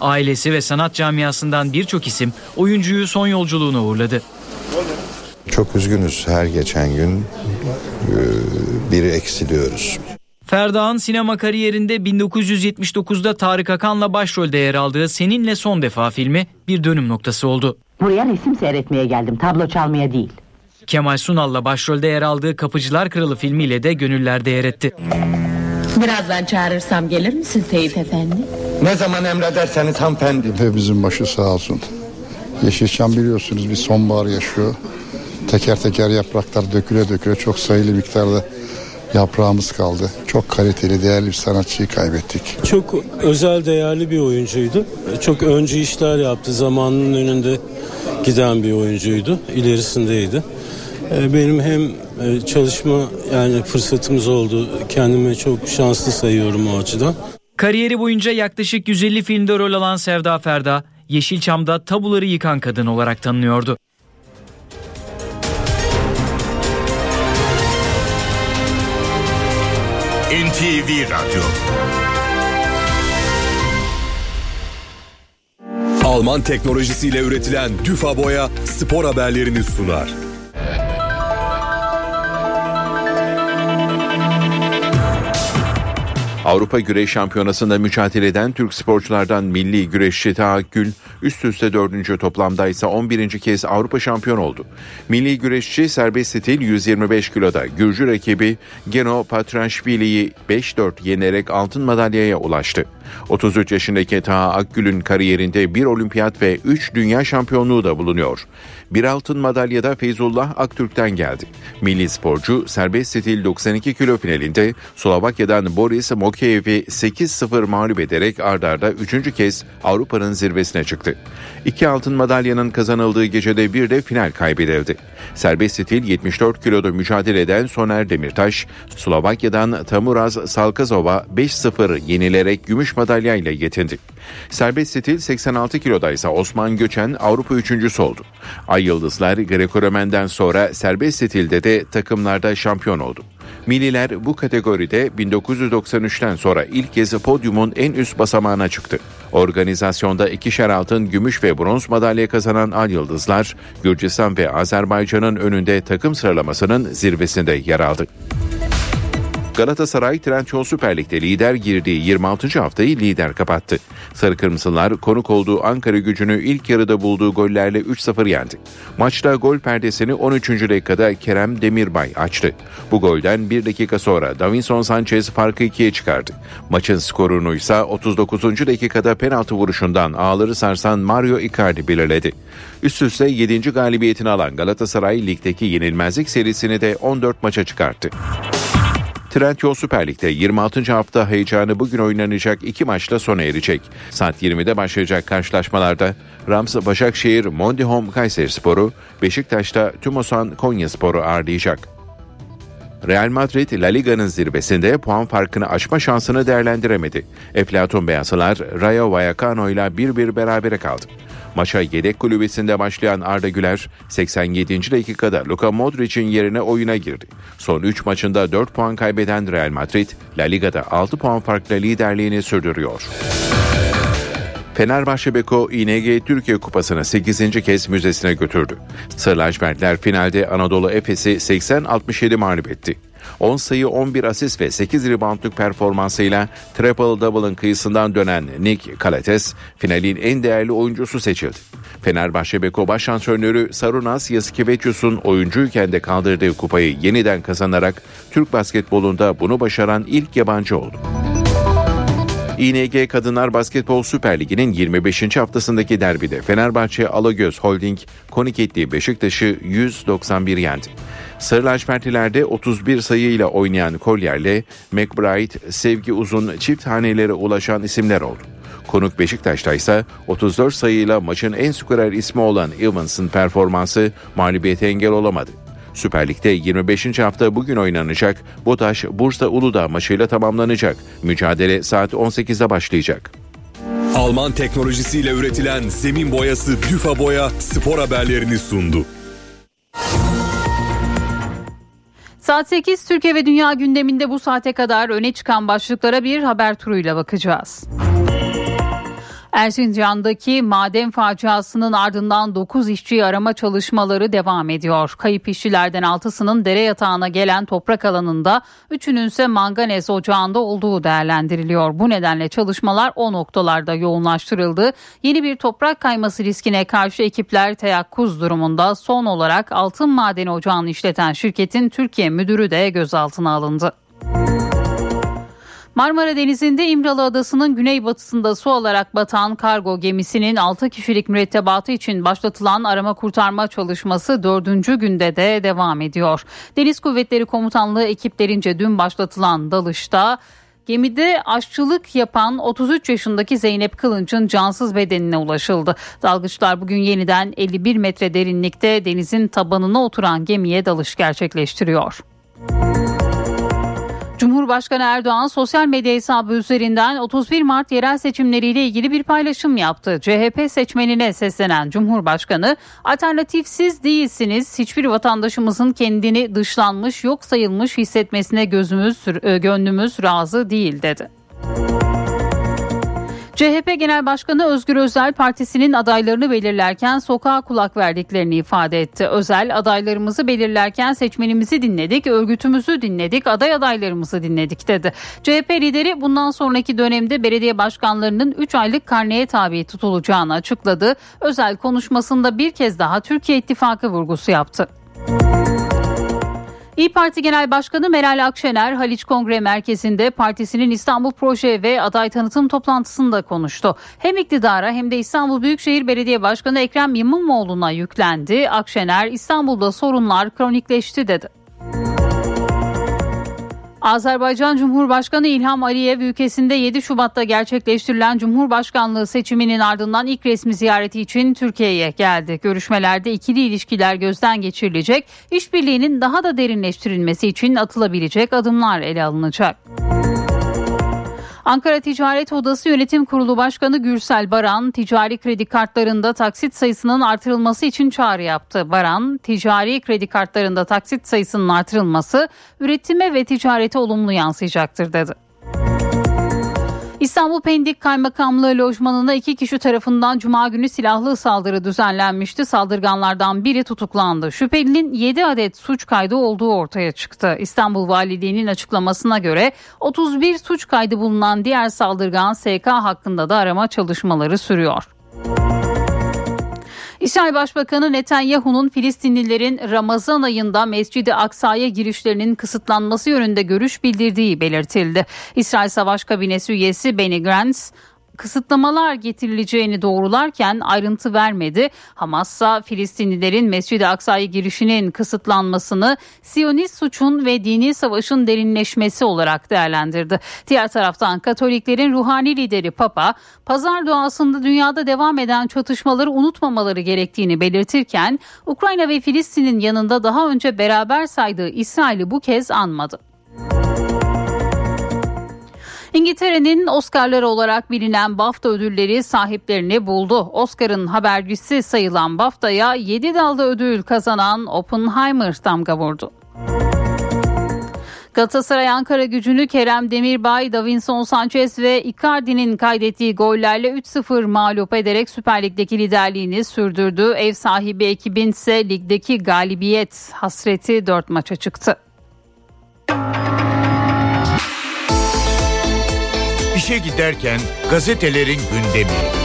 Ailesi ve sanat camiasından birçok isim oyuncuyu son yolculuğuna uğurladı. Çok üzgünüz her geçen gün biri eksiliyoruz. Ferda'nın sinema kariyerinde 1979'da Tarık Akan'la başrolde yer aldığı Seninle Son Defa filmi bir dönüm noktası oldu. Buraya resim seyretmeye geldim, tablo çalmaya değil. Kemal Sunal'la başrolde yer aldığı Kapıcılar Kralı filmiyle de gönüllerde yer etti. Birazdan çağırırsam gelir misin Seyit Efendi? Ne zaman emrederseniz hanımefendi. Hepimizin başı sağ olsun. Yeşilçam biliyorsunuz bir sonbahar yaşıyor. Teker teker yapraklar döküle döküle çok sayılı miktarda yaprağımız kaldı. Çok kaliteli, değerli bir sanatçıyı kaybettik. Çok özel, değerli bir oyuncuydu. Çok öncü işler yaptı. Zamanının önünde giden bir oyuncuydu. İlerisindeydi. Ee, benim hem e, çalışma yani fırsatımız oldu. Kendimi çok şanslı sayıyorum o açıdan. Kariyeri boyunca yaklaşık 150 filmde rol alan Sevda Ferda, Yeşilçam'da tabuları yıkan kadın olarak tanınıyordu. NTV Radyo Alman teknolojisiyle üretilen Düfa Boya spor haberlerini sunar. Avrupa Güreş Şampiyonası'nda mücadele eden Türk sporculardan milli güreşçi Taha Gül üst üste dördüncü toplamda ise 11. kez Avrupa şampiyon oldu. Milli güreşçi serbest stil 125 kiloda Gürcü rakibi Geno Patrashvili'yi 5-4 yenerek altın madalyaya ulaştı. 33 yaşındaki Taha Akgül'ün kariyerinde bir olimpiyat ve 3 dünya şampiyonluğu da bulunuyor. Bir altın madalya da Feyzullah Aktürk'ten geldi. Milli sporcu serbest stil 92 kilo finalinde Slovakya'dan Boris Mokeyev'i 8-0 mağlup ederek ardarda 3. kez Avrupa'nın zirvesine çıktı. İki altın madalyanın kazanıldığı gecede bir de final kaybedildi. Serbest stil 74 kiloda mücadele eden Soner Demirtaş, Slovakya'dan Tamuraz Salkazova 5-0 yenilerek gümüş madalyayla yetindi. Serbest stil 86 kiloda ise Osman Göçen Avrupa üçüncüsü oldu. Ay Yıldızlar Greco-Romen'den sonra serbest stilde de takımlarda şampiyon oldu. Milliler bu kategoride 1993'ten sonra ilk kez podyumun en üst basamağına çıktı. Organizasyonda ikişer altın, gümüş ve bronz madalya kazanan Al Yıldızlar, Gürcistan ve Azerbaycan'ın önünde takım sıralamasının zirvesinde yer aldı. Galatasaray Trendyol Süper Lig'de lider girdiği 26. haftayı lider kapattı. Sarı Kırmızılar konuk olduğu Ankara gücünü ilk yarıda bulduğu gollerle 3-0 yendi. Maçta gol perdesini 13. dakikada Kerem Demirbay açtı. Bu golden 1 dakika sonra Davinson Sanchez farkı 2'ye çıkardı. Maçın skorunu ise 39. dakikada penaltı vuruşundan ağları sarsan Mario Icardi belirledi. Üst üste 7. galibiyetini alan Galatasaray ligdeki yenilmezlik serisini de 14 maça çıkarttı. Trendyol Süper Lig'de 26. hafta heyecanı bugün oynanacak iki maçla sona erecek. Saat 20'de başlayacak karşılaşmalarda Rams Başakşehir Mondihom Kayseri Sporu, Beşiktaş'ta Tümosan Konya Sporu ağırlayacak. Real Madrid La Liga'nın zirvesinde puan farkını aşma şansını değerlendiremedi. Eflatun Beyazlılar Rayo Vallecano ile 1-1 berabere kaldı. Maça yedek kulübesinde başlayan Arda Güler 87. dakikada Luka Modric'in yerine oyuna girdi. Son 3 maçında 4 puan kaybeden Real Madrid La Liga'da 6 puan farkla liderliğini sürdürüyor. Fenerbahçe Beko İNG Türkiye Kupası'nı 8. kez müzesine götürdü. Sarı lacivertler finalde Anadolu Efes'i 80-67 mağlup etti. 10 sayı 11 asist ve 8 reboundluk performansıyla triple double'ın kıyısından dönen Nick Kalates finalin en değerli oyuncusu seçildi. Fenerbahçe Beko baş antrenörü Sarunas Yasikevicius'un oyuncuyken de kaldırdığı kupayı yeniden kazanarak Türk basketbolunda bunu başaran ilk yabancı oldu. İNG Kadınlar Basketbol Süper Ligi'nin 25. haftasındaki derbide Fenerbahçe Alagöz Holding konuk ettiği Beşiktaş'ı 191 yendi. Sarı lacivertlilerde 31 sayıyla oynayan Kolyer'le McBride, Sevgi Uzun çift hanelere ulaşan isimler oldu. Konuk Beşiktaş'ta ise 34 sayıyla maçın en skorer ismi olan Evans'ın performansı mağlubiyete engel olamadı. Süper Lig'de 25. hafta bugün oynanacak. BOTAŞ Bursa Uludağ maçıyla tamamlanacak. Mücadele saat 18'de başlayacak. Alman teknolojisiyle üretilen zemin boyası Düfa Boya spor haberlerini sundu. Saat 8 Türkiye ve Dünya gündeminde bu saate kadar öne çıkan başlıklara bir haber turuyla bakacağız. Erzincan'daki maden faciasının ardından 9 işçi arama çalışmaları devam ediyor. Kayıp işçilerden 6'sının dere yatağına gelen toprak alanında 3'ünün ise manganez ocağında olduğu değerlendiriliyor. Bu nedenle çalışmalar o noktalarda yoğunlaştırıldı. Yeni bir toprak kayması riskine karşı ekipler teyakkuz durumunda son olarak altın madeni ocağını işleten şirketin Türkiye müdürü de gözaltına alındı. Marmara Denizi'nde İmralı Adası'nın güneybatısında su alarak batan kargo gemisinin 6 kişilik mürettebatı için başlatılan arama kurtarma çalışması 4. günde de devam ediyor. Deniz Kuvvetleri Komutanlığı ekiplerince dün başlatılan dalışta Gemide aşçılık yapan 33 yaşındaki Zeynep Kılınç'ın cansız bedenine ulaşıldı. Dalgıçlar bugün yeniden 51 metre derinlikte denizin tabanına oturan gemiye dalış gerçekleştiriyor. Cumhurbaşkanı Erdoğan sosyal medya hesabı üzerinden 31 Mart yerel seçimleriyle ilgili bir paylaşım yaptı. CHP seçmenine seslenen Cumhurbaşkanı alternatifsiz değilsiniz. Hiçbir vatandaşımızın kendini dışlanmış, yok sayılmış hissetmesine gözümüz, gönlümüz razı değil dedi. CHP Genel Başkanı Özgür Özel partisinin adaylarını belirlerken sokağa kulak verdiklerini ifade etti. Özel adaylarımızı belirlerken seçmenimizi dinledik, örgütümüzü dinledik, aday adaylarımızı dinledik dedi. CHP lideri bundan sonraki dönemde belediye başkanlarının 3 aylık karneye tabi tutulacağını açıkladı. Özel konuşmasında bir kez daha Türkiye İttifakı vurgusu yaptı. İyi Parti Genel Başkanı Meral Akşener Haliç Kongre Merkezi'nde partisinin İstanbul Proje ve aday tanıtım toplantısında konuştu. Hem iktidara hem de İstanbul Büyükşehir Belediye Başkanı Ekrem İmamoğlu'na yüklendi. Akşener İstanbul'da sorunlar kronikleşti dedi. Azerbaycan Cumhurbaşkanı İlham Aliyev ülkesinde 7 Şubat'ta gerçekleştirilen Cumhurbaşkanlığı seçiminin ardından ilk resmi ziyareti için Türkiye'ye geldi. Görüşmelerde ikili ilişkiler gözden geçirilecek, işbirliğinin daha da derinleştirilmesi için atılabilecek adımlar ele alınacak. Ankara Ticaret Odası Yönetim Kurulu Başkanı Gürsel Baran, ticari kredi kartlarında taksit sayısının artırılması için çağrı yaptı. Baran, ticari kredi kartlarında taksit sayısının artırılması üretime ve ticarete olumlu yansıyacaktır dedi. İstanbul Pendik Kaymakamlığı lojmanına iki kişi tarafından cuma günü silahlı saldırı düzenlenmişti. Saldırganlardan biri tutuklandı. Şüphelinin 7 adet suç kaydı olduğu ortaya çıktı. İstanbul Valiliği'nin açıklamasına göre 31 suç kaydı bulunan diğer saldırgan SK hakkında da arama çalışmaları sürüyor. İsrail Başbakanı Netanyahu'nun Filistinlilerin Ramazan ayında Mescid-i Aksa'ya girişlerinin kısıtlanması yönünde görüş bildirdiği belirtildi. İsrail Savaş Kabinesi üyesi Benny Gantz kısıtlamalar getirileceğini doğrularken ayrıntı vermedi. Hamas ise Filistinlilerin Mescid-i Aksa'ya girişinin kısıtlanmasını Siyonist suçun ve dini savaşın derinleşmesi olarak değerlendirdi. Diğer taraftan Katoliklerin ruhani lideri Papa, pazar duasında dünyada devam eden çatışmaları unutmamaları gerektiğini belirtirken Ukrayna ve Filistin'in yanında daha önce beraber saydığı İsrail'i bu kez anmadı. İngiltere'nin Oscar'ları olarak bilinen BAFTA ödülleri sahiplerini buldu. Oscar'ın habercisi sayılan BAFTA'ya 7 dalda ödül kazanan Oppenheimer damga vurdu. Galatasaray Ankara gücünü Kerem Demirbay, Davinson Sanchez ve Icardi'nin kaydettiği gollerle 3-0 mağlup ederek Süper Lig'deki liderliğini sürdürdü. Ev sahibi ekibin ise ligdeki galibiyet hasreti 4 maça çıktı. İşe giderken gazetelerin gündemi.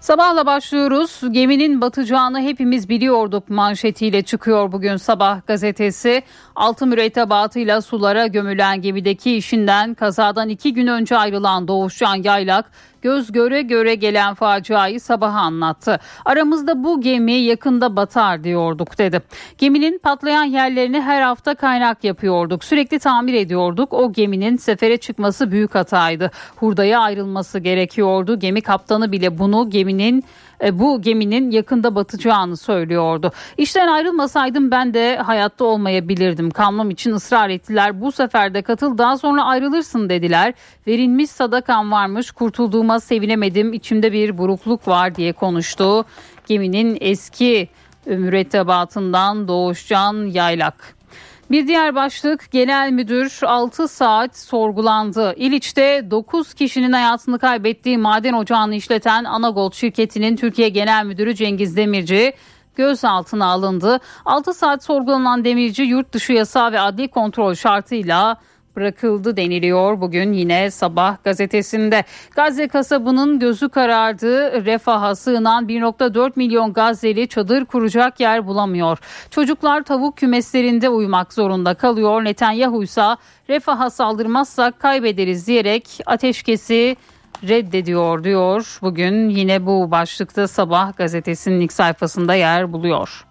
Sabahla başlıyoruz. Geminin batacağını hepimiz biliyorduk manşetiyle çıkıyor bugün sabah gazetesi. Altı mürettebatıyla sulara gömülen gemideki işinden kazadan iki gün önce ayrılan Doğuşcan Yaylak göz göre göre gelen faciayı sabaha anlattı. Aramızda bu gemi yakında batar diyorduk dedi. Geminin patlayan yerlerini her hafta kaynak yapıyorduk. Sürekli tamir ediyorduk. O geminin sefere çıkması büyük hataydı. Hurdaya ayrılması gerekiyordu. Gemi kaptanı bile bunu geminin bu geminin yakında batacağını söylüyordu. İşten ayrılmasaydım ben de hayatta olmayabilirdim. Kalmam için ısrar ettiler. Bu sefer de katıl daha sonra ayrılırsın dediler. Verilmiş sadakan varmış kurtulduğuma sevinemedim. İçimde bir burukluk var diye konuştu. Geminin eski mürettebatından Doğuşcan Yaylak. Bir diğer başlık genel müdür 6 saat sorgulandı. İliç'te 9 kişinin hayatını kaybettiği maden ocağını işleten Anagold şirketinin Türkiye Genel Müdürü Cengiz Demirci gözaltına alındı. 6 saat sorgulanan Demirci yurt dışı yasağı ve adli kontrol şartıyla bırakıldı deniliyor bugün yine sabah gazetesinde. Gazze kasabının gözü karardı. Refaha sığınan 1.4 milyon Gazze'li çadır kuracak yer bulamıyor. Çocuklar tavuk kümeslerinde uyumak zorunda kalıyor. Netanyahu ise refaha saldırmazsak kaybederiz diyerek ateşkesi reddediyor diyor. Bugün yine bu başlıkta sabah gazetesinin ilk sayfasında yer buluyor.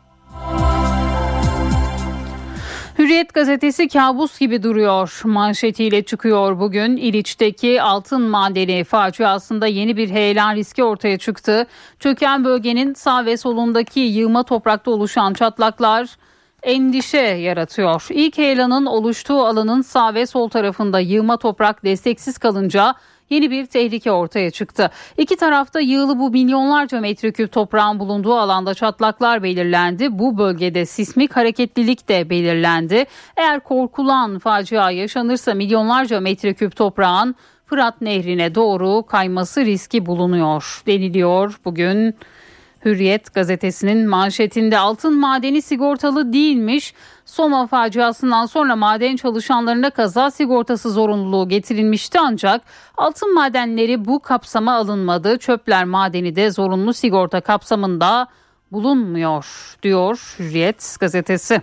Hürriyet gazetesi kabus gibi duruyor. Manşetiyle çıkıyor bugün. İliç'teki altın madeni faciasında yeni bir heyelan riski ortaya çıktı. Çöken bölgenin sağ ve solundaki yığma toprakta oluşan çatlaklar endişe yaratıyor. İlk heyelanın oluştuğu alanın sağ ve sol tarafında yığma toprak desteksiz kalınca yeni bir tehlike ortaya çıktı. İki tarafta yığılı bu milyonlarca metreküp toprağın bulunduğu alanda çatlaklar belirlendi. Bu bölgede sismik hareketlilik de belirlendi. Eğer korkulan facia yaşanırsa milyonlarca metreküp toprağın Fırat Nehri'ne doğru kayması riski bulunuyor deniliyor bugün. Hürriyet gazetesinin manşetinde altın madeni sigortalı değilmiş. Soma faciasından sonra maden çalışanlarına kaza sigortası zorunluluğu getirilmişti ancak altın madenleri bu kapsama alınmadı. Çöpler madeni de zorunlu sigorta kapsamında bulunmuyor diyor Hürriyet gazetesi.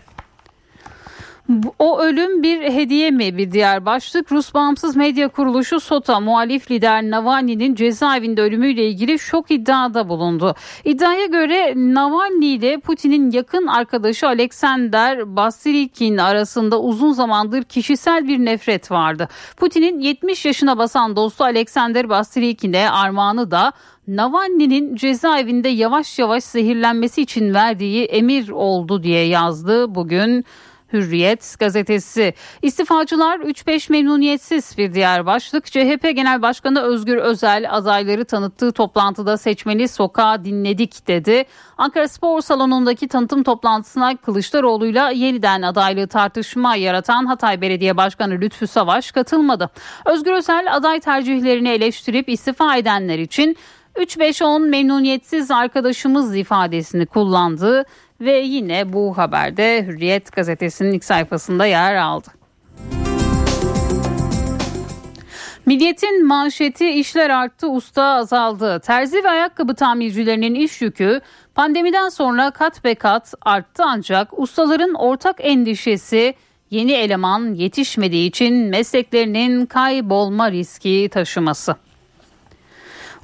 O ölüm bir hediye mi bir diğer başlık. Rus bağımsız medya kuruluşu SOTA muhalif lider Navalny'nin cezaevinde ölümüyle ilgili şok iddiada bulundu. İddiaya göre Navalny ile Putin'in yakın arkadaşı Alexander Basilikin arasında uzun zamandır kişisel bir nefret vardı. Putin'in 70 yaşına basan dostu Alexander Basilikin'e armağanı da Navalny'nin cezaevinde yavaş yavaş zehirlenmesi için verdiği emir oldu diye yazdı bugün. Hürriyet gazetesi. İstifacılar 3-5 memnuniyetsiz bir diğer başlık. CHP Genel Başkanı Özgür Özel adayları tanıttığı toplantıda seçmeni sokağa dinledik dedi. Ankara Spor Salonu'ndaki tanıtım toplantısına Kılıçdaroğlu'yla yeniden adaylığı tartışma yaratan Hatay Belediye Başkanı Lütfü Savaş katılmadı. Özgür Özel aday tercihlerini eleştirip istifa edenler için 3-5-10 memnuniyetsiz arkadaşımız ifadesini kullandı ve yine bu haberde Hürriyet gazetesinin ilk sayfasında yer aldı. Milliyetin manşeti işler arttı usta azaldı. Terzi ve ayakkabı tamircilerinin iş yükü pandemiden sonra kat be kat arttı ancak ustaların ortak endişesi yeni eleman yetişmediği için mesleklerinin kaybolma riski taşıması.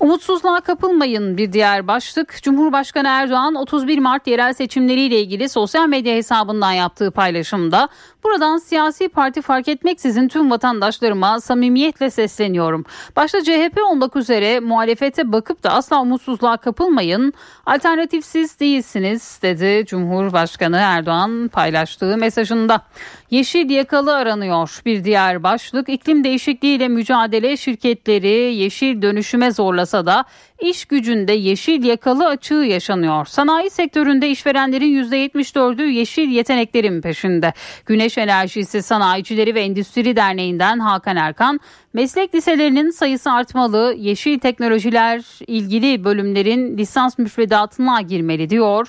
Umutsuzluğa kapılmayın bir diğer başlık. Cumhurbaşkanı Erdoğan 31 Mart yerel seçimleriyle ilgili sosyal medya hesabından yaptığı paylaşımda buradan siyasi parti fark etmeksizin tüm vatandaşlarıma samimiyetle sesleniyorum. Başta CHP olmak üzere muhalefete bakıp da asla umutsuzluğa kapılmayın. Alternatifsiz değilsiniz dedi Cumhurbaşkanı Erdoğan paylaştığı mesajında. Yeşil yakalı aranıyor bir diğer başlık. İklim değişikliğiyle mücadele şirketleri yeşil dönüşüme zorlasa da iş gücünde yeşil yakalı açığı yaşanıyor. Sanayi sektöründe işverenlerin %74'ü yeşil yeteneklerin peşinde. Güneş Enerjisi Sanayicileri ve Endüstri Derneği'nden Hakan Erkan, meslek liselerinin sayısı artmalı, yeşil teknolojiler ilgili bölümlerin lisans müfredatına girmeli diyor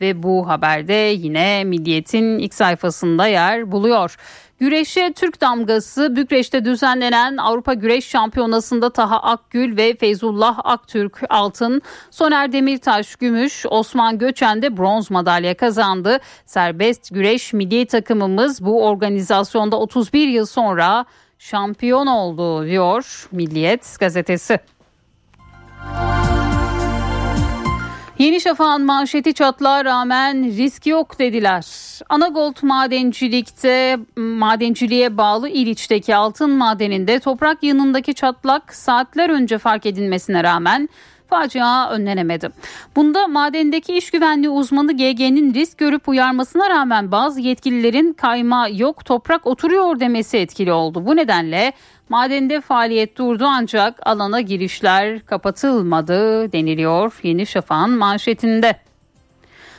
ve bu haberde yine Milliyet'in ilk sayfasında yer buluyor. Güreşe Türk damgası Bükreş'te düzenlenen Avrupa Güreş Şampiyonası'nda Taha Akgül ve Feyzullah Aktürk altın, Soner Demirtaş gümüş, Osman Göçen de bronz madalya kazandı. Serbest güreş milli takımımız bu organizasyonda 31 yıl sonra şampiyon oldu diyor Milliyet gazetesi. Yeni Şafak'ın manşeti çatlağa rağmen risk yok dediler. Anagold madencilikte madenciliğe bağlı İliç'teki altın madeninde toprak yanındaki çatlak saatler önce fark edilmesine rağmen facia önlenemedi. Bunda madendeki iş güvenliği uzmanı GG'nin risk görüp uyarmasına rağmen bazı yetkililerin kayma yok toprak oturuyor demesi etkili oldu. Bu nedenle Madende faaliyet durdu ancak alana girişler kapatılmadı deniliyor Yeni Şafak'ın manşetinde.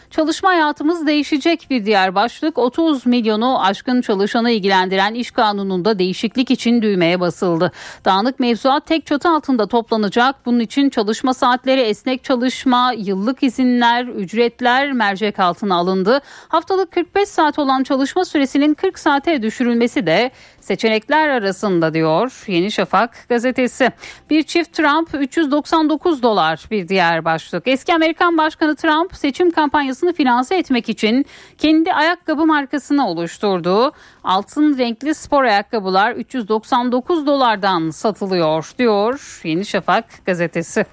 Çalışma hayatımız değişecek bir diğer başlık 30 milyonu aşkın çalışanı ilgilendiren iş kanununda değişiklik için düğmeye basıldı. Dağınık mevzuat tek çatı altında toplanacak. Bunun için çalışma saatleri, esnek çalışma, yıllık izinler, ücretler mercek altına alındı. Haftalık 45 saat olan çalışma süresinin 40 saate düşürülmesi de seçenekler arasında diyor Yeni Şafak gazetesi. Bir çift Trump 399 dolar bir diğer başlık. Eski Amerikan Başkanı Trump seçim kampanyasını finanse etmek için kendi ayakkabı markasını oluşturdu. Altın renkli spor ayakkabılar 399 dolardan satılıyor diyor Yeni Şafak gazetesi.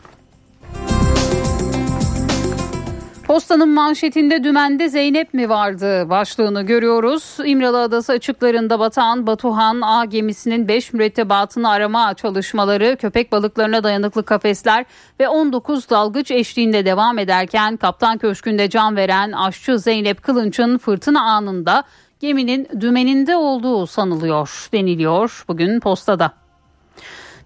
Postanın manşetinde dümende Zeynep mi vardı başlığını görüyoruz. İmralı Adası açıklarında batan Batuhan A gemisinin 5 mürettebatını arama çalışmaları köpek balıklarına dayanıklı kafesler ve 19 dalgıç eşliğinde devam ederken Kaptan Köşkü'nde can veren aşçı Zeynep Kılınç'ın fırtına anında geminin dümeninde olduğu sanılıyor deniliyor bugün postada.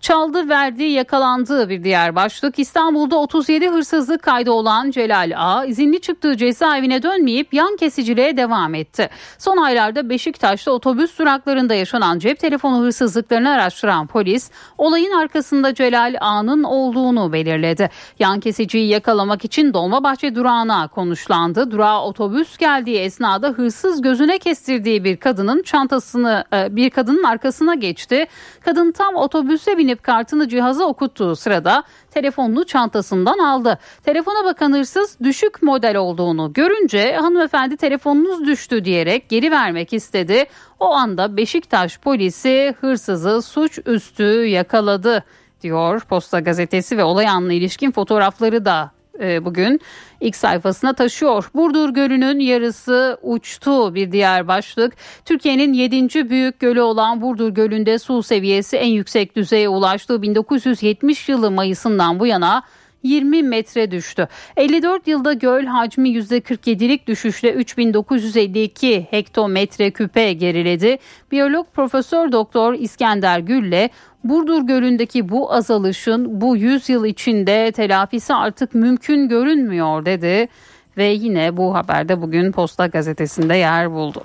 Çaldı verdi yakalandı bir diğer başlık. İstanbul'da 37 hırsızlık kaydı olan Celal A. izinli çıktığı cezaevine dönmeyip yan kesiciliğe devam etti. Son aylarda Beşiktaş'ta otobüs duraklarında yaşanan cep telefonu hırsızlıklarını araştıran polis olayın arkasında Celal A'nın olduğunu belirledi. Yan kesiciyi yakalamak için Dolmabahçe durağına konuşlandı. Durağa otobüs geldiği esnada hırsız gözüne kestirdiği bir kadının çantasını e, bir kadının arkasına geçti. Kadın tam otobüse binip binip kartını cihaza okuttuğu sırada telefonunu çantasından aldı. Telefona bakan hırsız düşük model olduğunu görünce hanımefendi telefonunuz düştü diyerek geri vermek istedi. O anda Beşiktaş polisi hırsızı suçüstü yakaladı diyor Posta Gazetesi ve olay anına ilişkin fotoğrafları da bugün ilk sayfasına taşıyor. Burdur Gölü'nün yarısı uçtu bir diğer başlık. Türkiye'nin 7. büyük gölü olan Burdur Gölü'nde su seviyesi en yüksek düzeye ulaştığı 1970 yılı Mayıs'ından bu yana 20 metre düştü. 54 yılda göl hacmi %47'lik düşüşle 3952 hektometre küpe geriledi. Biyolog Profesör Doktor İskender Gülle Burdur Gölü'ndeki bu azalışın bu 100 yıl içinde telafisi artık mümkün görünmüyor dedi ve yine bu haberde bugün Posta Gazetesi'nde yer buldu.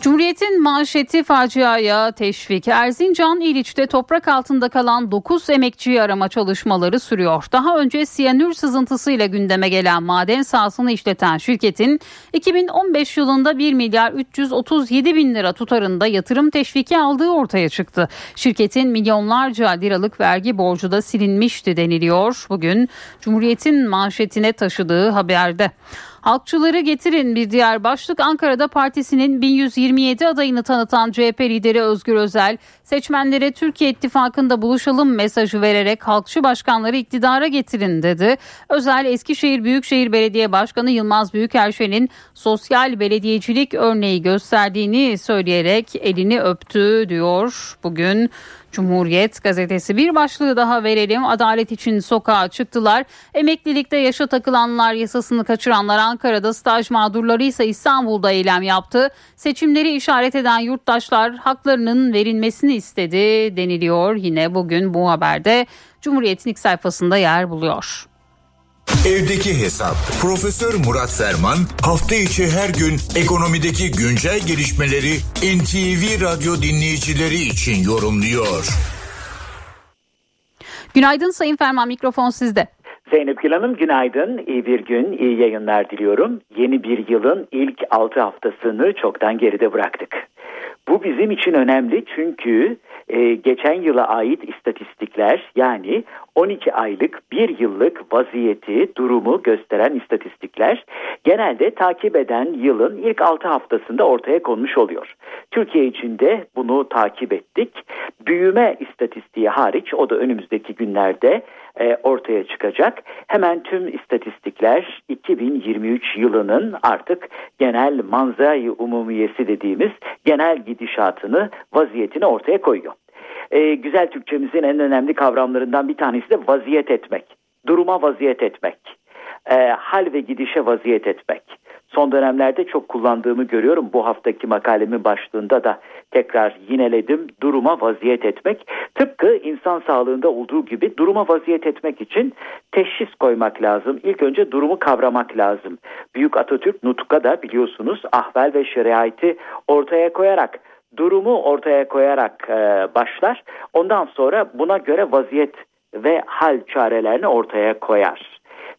Cumhuriyet'in manşeti faciaya teşvik. Erzincan İliç'te toprak altında kalan 9 emekçiyi arama çalışmaları sürüyor. Daha önce siyanür sızıntısıyla gündeme gelen maden sahasını işleten şirketin 2015 yılında 1 milyar 337 bin lira tutarında yatırım teşviki aldığı ortaya çıktı. Şirketin milyonlarca liralık vergi borcu da silinmişti deniliyor. Bugün Cumhuriyet'in manşetine taşıdığı haberde. Halkçıları getirin bir diğer başlık Ankara'da partisinin 1127 adayını tanıtan CHP lideri Özgür Özel seçmenlere Türkiye İttifakı'nda buluşalım mesajı vererek halkçı başkanları iktidara getirin dedi. Özel Eskişehir Büyükşehir Belediye Başkanı Yılmaz Büyükerşen'in sosyal belediyecilik örneği gösterdiğini söyleyerek elini öptü diyor bugün Cumhuriyet gazetesi bir başlığı daha verelim. Adalet için sokağa çıktılar. Emeklilikte yaşa takılanlar yasasını kaçıranlar Ankara'da staj mağdurları ise İstanbul'da eylem yaptı. Seçimleri işaret eden yurttaşlar haklarının verilmesini istedi deniliyor. Yine bugün bu haberde Cumhuriyet'in ilk sayfasında yer buluyor. Evdeki Hesap. Profesör Murat Ferman hafta içi her gün ekonomideki güncel gelişmeleri NTV Radyo dinleyicileri için yorumluyor. Günaydın Sayın Ferman mikrofon sizde. Zeynep Gül Hanım günaydın, iyi bir gün, iyi yayınlar diliyorum. Yeni bir yılın ilk 6 haftasını çoktan geride bıraktık. Bu bizim için önemli çünkü e, geçen yıla ait istatistikler yani 12 aylık bir yıllık vaziyeti, durumu gösteren istatistikler genelde takip eden yılın ilk 6 haftasında ortaya konmuş oluyor. Türkiye için de bunu takip ettik. Büyüme istatistiği hariç o da önümüzdeki günlerde e, ortaya çıkacak. Hemen tüm istatistikler 2023 yılının artık genel manzayı umumiyesi dediğimiz genel gidişatını, vaziyetini ortaya koyuyor. E, güzel Türkçemizin en önemli kavramlarından bir tanesi de vaziyet etmek. Duruma vaziyet etmek. E, hal ve gidişe vaziyet etmek son dönemlerde çok kullandığımı görüyorum. Bu haftaki makalemin başlığında da tekrar yineledim. Duruma vaziyet etmek. Tıpkı insan sağlığında olduğu gibi duruma vaziyet etmek için teşhis koymak lazım. İlk önce durumu kavramak lazım. Büyük Atatürk Nutuk'a da biliyorsunuz ahval ve şeriatı ortaya koyarak durumu ortaya koyarak e, başlar. Ondan sonra buna göre vaziyet ve hal çarelerini ortaya koyar.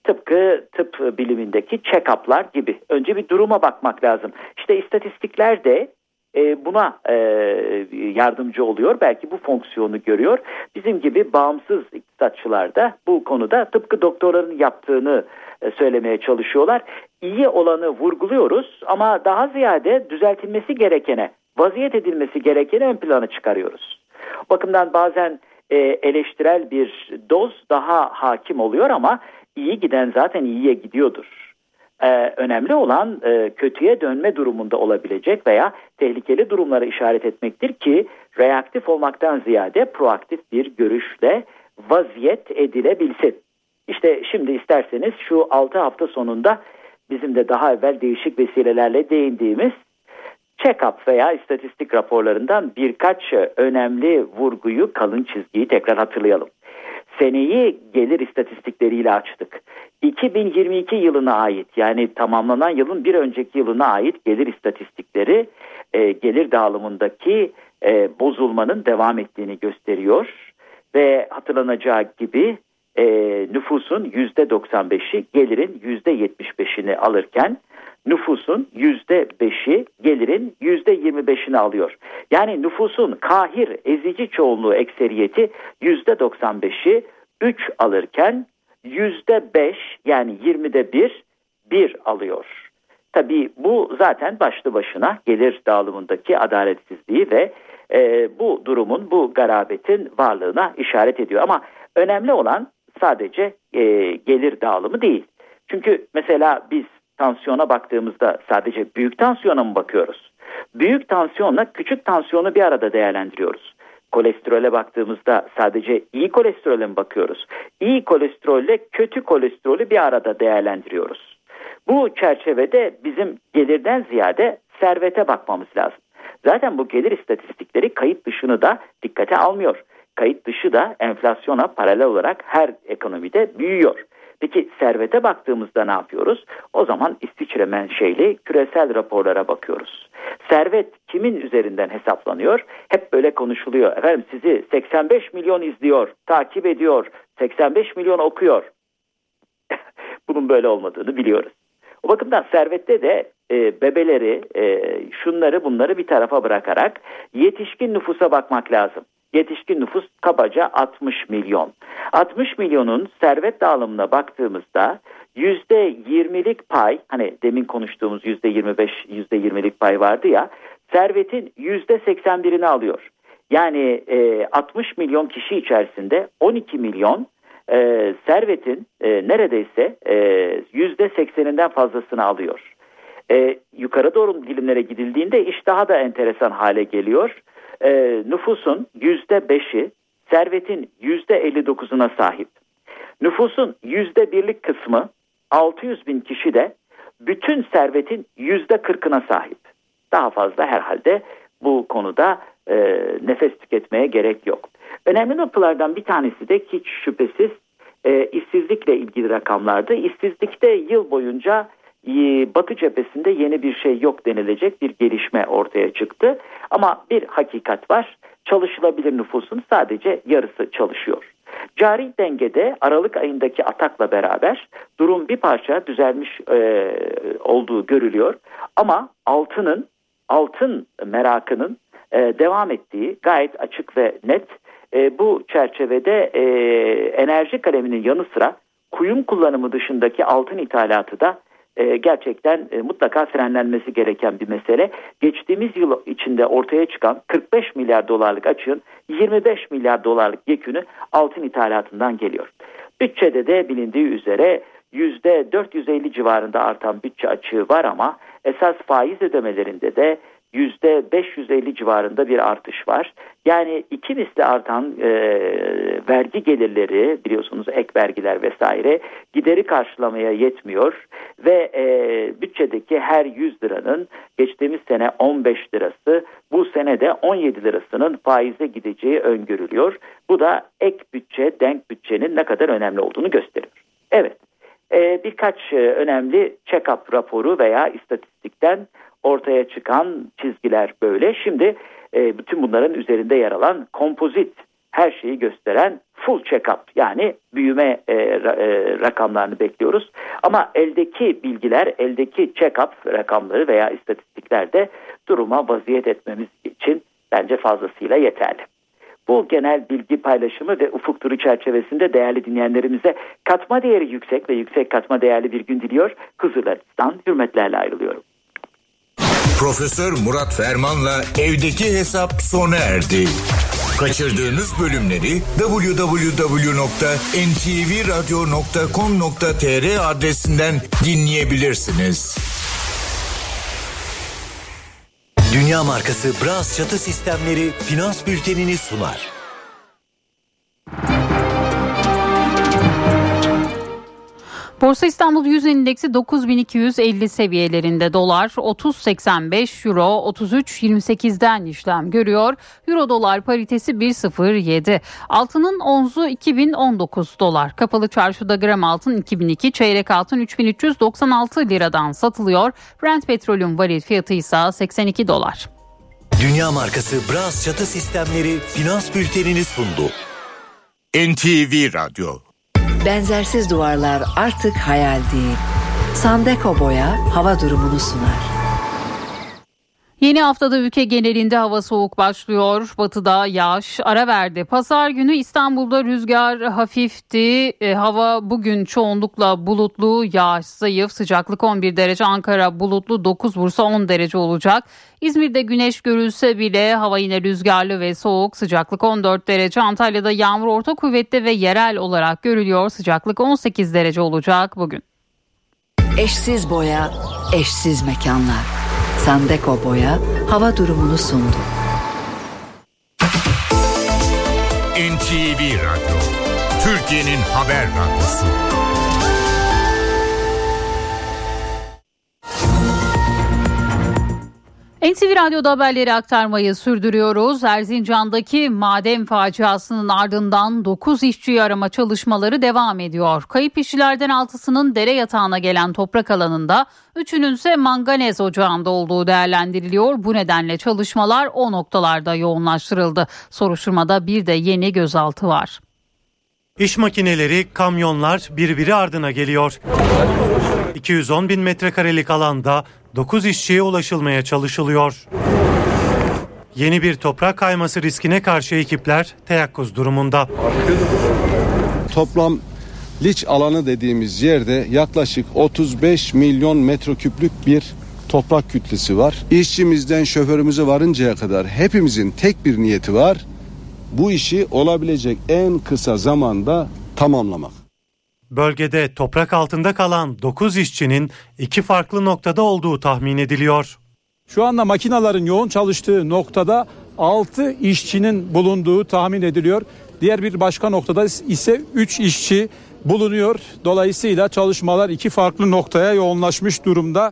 Tıpkı tıp bilimindeki check-up'lar gibi. Önce bir duruma bakmak lazım. İşte istatistikler de e, buna e, yardımcı oluyor. Belki bu fonksiyonu görüyor. Bizim gibi bağımsız iktisatçılar da bu konuda tıpkı doktorların yaptığını e, söylemeye çalışıyorlar. İyi olanı vurguluyoruz ama daha ziyade düzeltilmesi gerekene, vaziyet edilmesi gerekeni ön plana çıkarıyoruz. O bakımdan bazen eleştirel bir doz daha hakim oluyor ama iyi giden zaten iyiye gidiyordur. Ee, önemli olan e, kötüye dönme durumunda olabilecek veya tehlikeli durumlara işaret etmektir ki reaktif olmaktan ziyade proaktif bir görüşle vaziyet edilebilsin. İşte şimdi isterseniz şu 6 hafta sonunda bizim de daha evvel değişik vesilelerle değindiğimiz check-up veya istatistik raporlarından birkaç önemli vurguyu, kalın çizgiyi tekrar hatırlayalım. Seneyi gelir istatistikleriyle açtık. 2022 yılına ait yani tamamlanan yılın bir önceki yılına ait gelir istatistikleri e, gelir dağılımındaki e, bozulmanın devam ettiğini gösteriyor. Ve hatırlanacağı gibi e, nüfusun %95'i gelirin %75'ini alırken nüfusun %5'i gelirin %25'ini alıyor. Yani nüfusun kahir ezici çoğunluğu ekseriyeti %95'i 3 alırken %5 yani 20'de 1 1 alıyor. Tabii bu zaten başlı başına gelir dağılımındaki adaletsizliği ve e, bu durumun, bu garabetin varlığına işaret ediyor. Ama önemli olan sadece e, gelir dağılımı değil. Çünkü mesela biz tansiyona baktığımızda sadece büyük tansiyona mı bakıyoruz? Büyük tansiyonla küçük tansiyonu bir arada değerlendiriyoruz. Kolesterole baktığımızda sadece iyi kolesterole mi bakıyoruz? İyi kolesterolle kötü kolesterolü bir arada değerlendiriyoruz. Bu çerçevede bizim gelirden ziyade servete bakmamız lazım. Zaten bu gelir istatistikleri kayıt dışını da dikkate almıyor. Kayıt dışı da enflasyona paralel olarak her ekonomide büyüyor. Peki servete baktığımızda ne yapıyoruz? O zaman İsviçre menşeli küresel raporlara bakıyoruz. Servet kimin üzerinden hesaplanıyor? Hep böyle konuşuluyor. Efendim sizi 85 milyon izliyor, takip ediyor, 85 milyon okuyor. Bunun böyle olmadığını biliyoruz. O bakımdan servette de e, bebeleri, e, şunları bunları bir tarafa bırakarak yetişkin nüfusa bakmak lazım yetişkin nüfus kabaca 60 milyon. 60 milyonun servet dağılımına baktığımızda %20'lik pay hani demin konuştuğumuz %25 %20'lik pay vardı ya servetin %81'ini alıyor. Yani e, 60 milyon kişi içerisinde 12 milyon e, servetin e, neredeyse e, %80'inden fazlasını alıyor. E, yukarı doğru dilimlere gidildiğinde iş daha da enteresan hale geliyor e, nüfusun yüzde beşi servetin yüzde elli dokuzuna sahip. Nüfusun yüzde birlik kısmı 600 bin kişi de bütün servetin yüzde kırkına sahip. Daha fazla herhalde bu konuda e, nefes tüketmeye gerek yok. Önemli noktalardan bir tanesi de hiç şüphesiz e, işsizlikle ilgili rakamlardı. İşsizlikte yıl boyunca Batı cephesinde yeni bir şey yok denilecek bir gelişme ortaya çıktı. Ama bir hakikat var. Çalışılabilir nüfusun sadece yarısı çalışıyor. Cari dengede Aralık ayındaki atakla beraber durum bir parça düzelmiş e, olduğu görülüyor. Ama altının, altın merakının e, devam ettiği gayet açık ve net. E, bu çerçevede e, enerji kaleminin yanı sıra kuyum kullanımı dışındaki altın ithalatı da e, gerçekten e, mutlaka frenlenmesi gereken bir mesele. Geçtiğimiz yıl içinde ortaya çıkan 45 milyar dolarlık açığın 25 milyar dolarlık yekünü altın ithalatından geliyor. Bütçede de bilindiği üzere %450 civarında artan bütçe açığı var ama esas faiz ödemelerinde de %550 civarında bir artış var. Yani iki misli artan e, vergi gelirleri biliyorsunuz ek vergiler vesaire gideri karşılamaya yetmiyor ve e, bütçedeki her 100 liranın geçtiğimiz sene 15 lirası bu sene de 17 lirasının faize gideceği öngörülüyor. Bu da ek bütçe denk bütçenin ne kadar önemli olduğunu gösteriyor. Evet e, birkaç e, önemli check-up raporu veya istatistikten ortaya çıkan çizgiler böyle. Şimdi e, bütün bunların üzerinde yer alan kompozit her şeyi gösteren full check-up yani büyüme e, e, rakamlarını bekliyoruz. Ama eldeki bilgiler, eldeki check-up rakamları veya istatistiklerde duruma vaziyet etmemiz için bence fazlasıyla yeterli. Bu genel bilgi paylaşımı ve ufuk turu çerçevesinde değerli dinleyenlerimize katma değeri yüksek ve yüksek katma değerli bir gün diliyor. Huzurlarınızdan hürmetlerle ayrılıyorum. Profesör Murat Ferman'la evdeki hesap sona erdi. Kaçırdığınız bölümleri www.ntvradio.com.tr adresinden dinleyebilirsiniz. Dünya markası Bras çatı sistemleri finans bültenini sunar. Borsa İstanbul 100 endeksi 9250 seviyelerinde dolar 30.85 euro 33.28'den işlem görüyor. Euro dolar paritesi 1.07. Altının onzu 2019 dolar. Kapalı çarşıda gram altın 2002 çeyrek altın 3396 liradan satılıyor. Brent petrolün varil fiyatı ise 82 dolar. Dünya markası Bras çatı sistemleri finans bültenini sundu. NTV Radyo Benzersiz duvarlar artık hayal değil. Sandeko Boya hava durumunu sunar. Yeni haftada ülke genelinde hava soğuk başlıyor. Batıda yağış ara verdi. Pazar günü İstanbul'da rüzgar hafifti. E, hava bugün çoğunlukla bulutlu, yağış zayıf. Sıcaklık 11 derece. Ankara bulutlu 9 Bursa 10 derece olacak. İzmir'de güneş görülse bile hava yine rüzgarlı ve soğuk. Sıcaklık 14 derece. Antalya'da yağmur orta kuvvetli ve yerel olarak görülüyor. Sıcaklık 18 derece olacak bugün. Eşsiz boya, eşsiz mekanlar. Sandeko Boya hava durumunu sundu. NTV Radyo, Türkiye'nin haber radyosu. NTV Radyo'da haberleri aktarmayı sürdürüyoruz. Erzincan'daki maden faciasının ardından 9 işçiyi arama çalışmaları devam ediyor. Kayıp işçilerden 6'sının dere yatağına gelen toprak alanında, 3'ünün ise manganez ocağında olduğu değerlendiriliyor. Bu nedenle çalışmalar o noktalarda yoğunlaştırıldı. Soruşturmada bir de yeni gözaltı var. İş makineleri, kamyonlar birbiri ardına geliyor. 210 bin metrekarelik alanda 9 işçiye ulaşılmaya çalışılıyor. Yeni bir toprak kayması riskine karşı ekipler teyakkuz durumunda. Toplam liç alanı dediğimiz yerde yaklaşık 35 milyon metreküplük bir toprak kütlesi var. İşçimizden şoförümüze varıncaya kadar hepimizin tek bir niyeti var. Bu işi olabilecek en kısa zamanda tamamlamak. Bölgede toprak altında kalan 9 işçinin iki farklı noktada olduğu tahmin ediliyor. Şu anda makinaların yoğun çalıştığı noktada 6 işçinin bulunduğu tahmin ediliyor. Diğer bir başka noktada ise 3 işçi bulunuyor. Dolayısıyla çalışmalar iki farklı noktaya yoğunlaşmış durumda.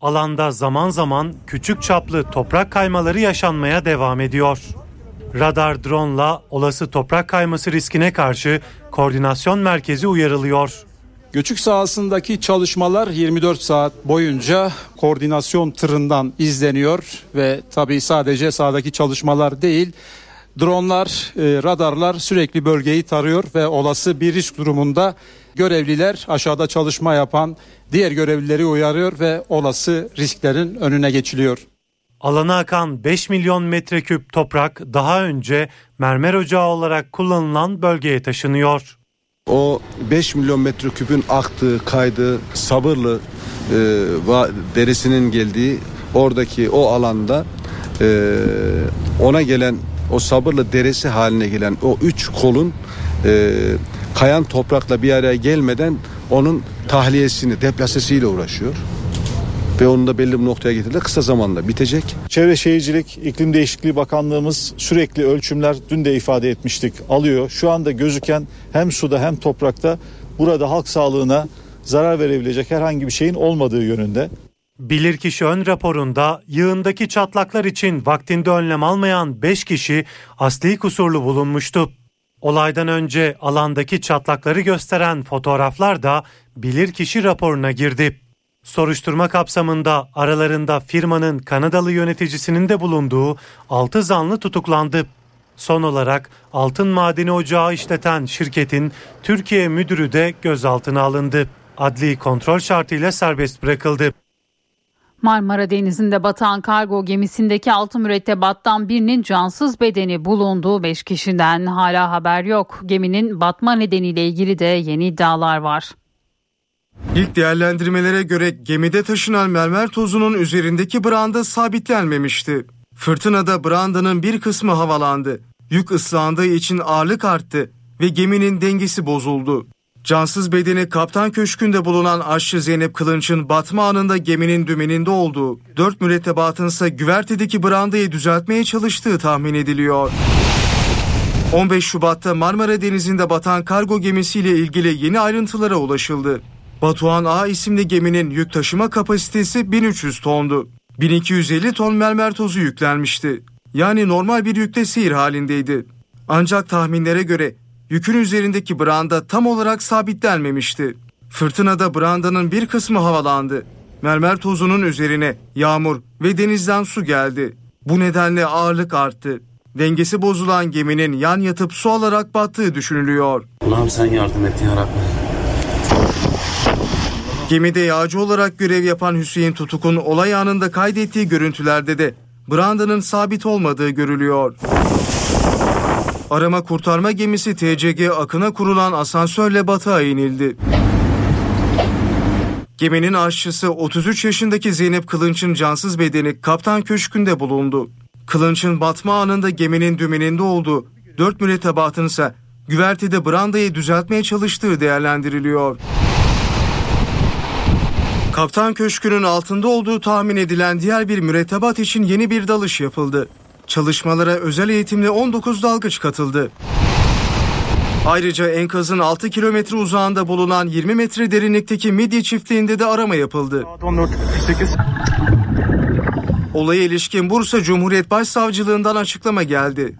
Alanda zaman zaman küçük çaplı toprak kaymaları yaşanmaya devam ediyor. Radar drone'la olası toprak kayması riskine karşı koordinasyon merkezi uyarılıyor. Göçük sahasındaki çalışmalar 24 saat boyunca koordinasyon tırından izleniyor ve tabii sadece sahadaki çalışmalar değil dronlar, e, radarlar sürekli bölgeyi tarıyor ve olası bir risk durumunda görevliler aşağıda çalışma yapan diğer görevlileri uyarıyor ve olası risklerin önüne geçiliyor. Alana akan 5 milyon metreküp toprak daha önce mermer ocağı olarak kullanılan bölgeye taşınıyor. O 5 milyon metreküpün aktığı, kaydığı, sabırlı e, derisinin geldiği oradaki o alanda e, ona gelen o sabırlı deresi haline gelen o üç kolun e, kayan toprakla bir araya gelmeden onun tahliyesini, deplasesiyle uğraşıyor. Ve onu da belli bir noktaya getirdiler. Kısa zamanda bitecek. Çevre Şehircilik İklim Değişikliği Bakanlığımız sürekli ölçümler dün de ifade etmiştik alıyor. Şu anda gözüken hem suda hem toprakta burada halk sağlığına zarar verebilecek herhangi bir şeyin olmadığı yönünde. Bilirkişi ön raporunda yığındaki çatlaklar için vaktinde önlem almayan 5 kişi asli kusurlu bulunmuştu. Olaydan önce alandaki çatlakları gösteren fotoğraflar da bilirkişi raporuna girdi. Soruşturma kapsamında aralarında firmanın Kanadalı yöneticisinin de bulunduğu 6 zanlı tutuklandı. Son olarak altın madeni ocağı işleten şirketin Türkiye müdürü de gözaltına alındı. Adli kontrol şartıyla serbest bırakıldı. Marmara Denizi'nde batan kargo gemisindeki altı mürettebattan birinin cansız bedeni bulunduğu 5 kişiden hala haber yok. Geminin batma nedeniyle ilgili de yeni iddialar var. İlk değerlendirmelere göre gemide taşınan mermer tozunun üzerindeki branda sabitlenmemişti. Fırtınada brandanın bir kısmı havalandı. Yük ıslandığı için ağırlık arttı ve geminin dengesi bozuldu. Cansız bedeni kaptan köşkünde bulunan aşçı Zeynep Kılınç'ın batma anında geminin dümeninde olduğu, dört mürettebatın ise güvertedeki brandayı düzeltmeye çalıştığı tahmin ediliyor. 15 Şubat'ta Marmara Denizi'nde batan kargo gemisiyle ilgili yeni ayrıntılara ulaşıldı. Batuhan A isimli geminin yük taşıma kapasitesi 1300 tondu. 1250 ton mermer tozu yüklenmişti. Yani normal bir yükte seyir halindeydi. Ancak tahminlere göre yükün üzerindeki branda tam olarak sabitlenmemişti. Fırtınada brandanın bir kısmı havalandı. Mermer tozunun üzerine yağmur ve denizden su geldi. Bu nedenle ağırlık arttı. Dengesi bozulan geminin yan yatıp su alarak battığı düşünülüyor. Allah'ım sen yardım et ya Rabbi. Gemide yağcı olarak görev yapan Hüseyin Tutuk'un olay anında kaydettiği görüntülerde de brandanın sabit olmadığı görülüyor. Arama kurtarma gemisi TCG Akın'a kurulan asansörle batığa inildi. Geminin aşçısı 33 yaşındaki Zeynep Kılınç'ın cansız bedeni kaptan köşkünde bulundu. Kılınç'ın batma anında geminin dümeninde olduğu, dört mürettebatın ise güvertede brandayı düzeltmeye çalıştığı değerlendiriliyor. Kaptan Köşkü'nün altında olduğu tahmin edilen diğer bir mürettebat için yeni bir dalış yapıldı. Çalışmalara özel eğitimli 19 dalgıç katıldı. Ayrıca enkazın 6 kilometre uzağında bulunan 20 metre derinlikteki midye çiftliğinde de arama yapıldı. Olaya ilişkin Bursa Cumhuriyet Başsavcılığından açıklama geldi.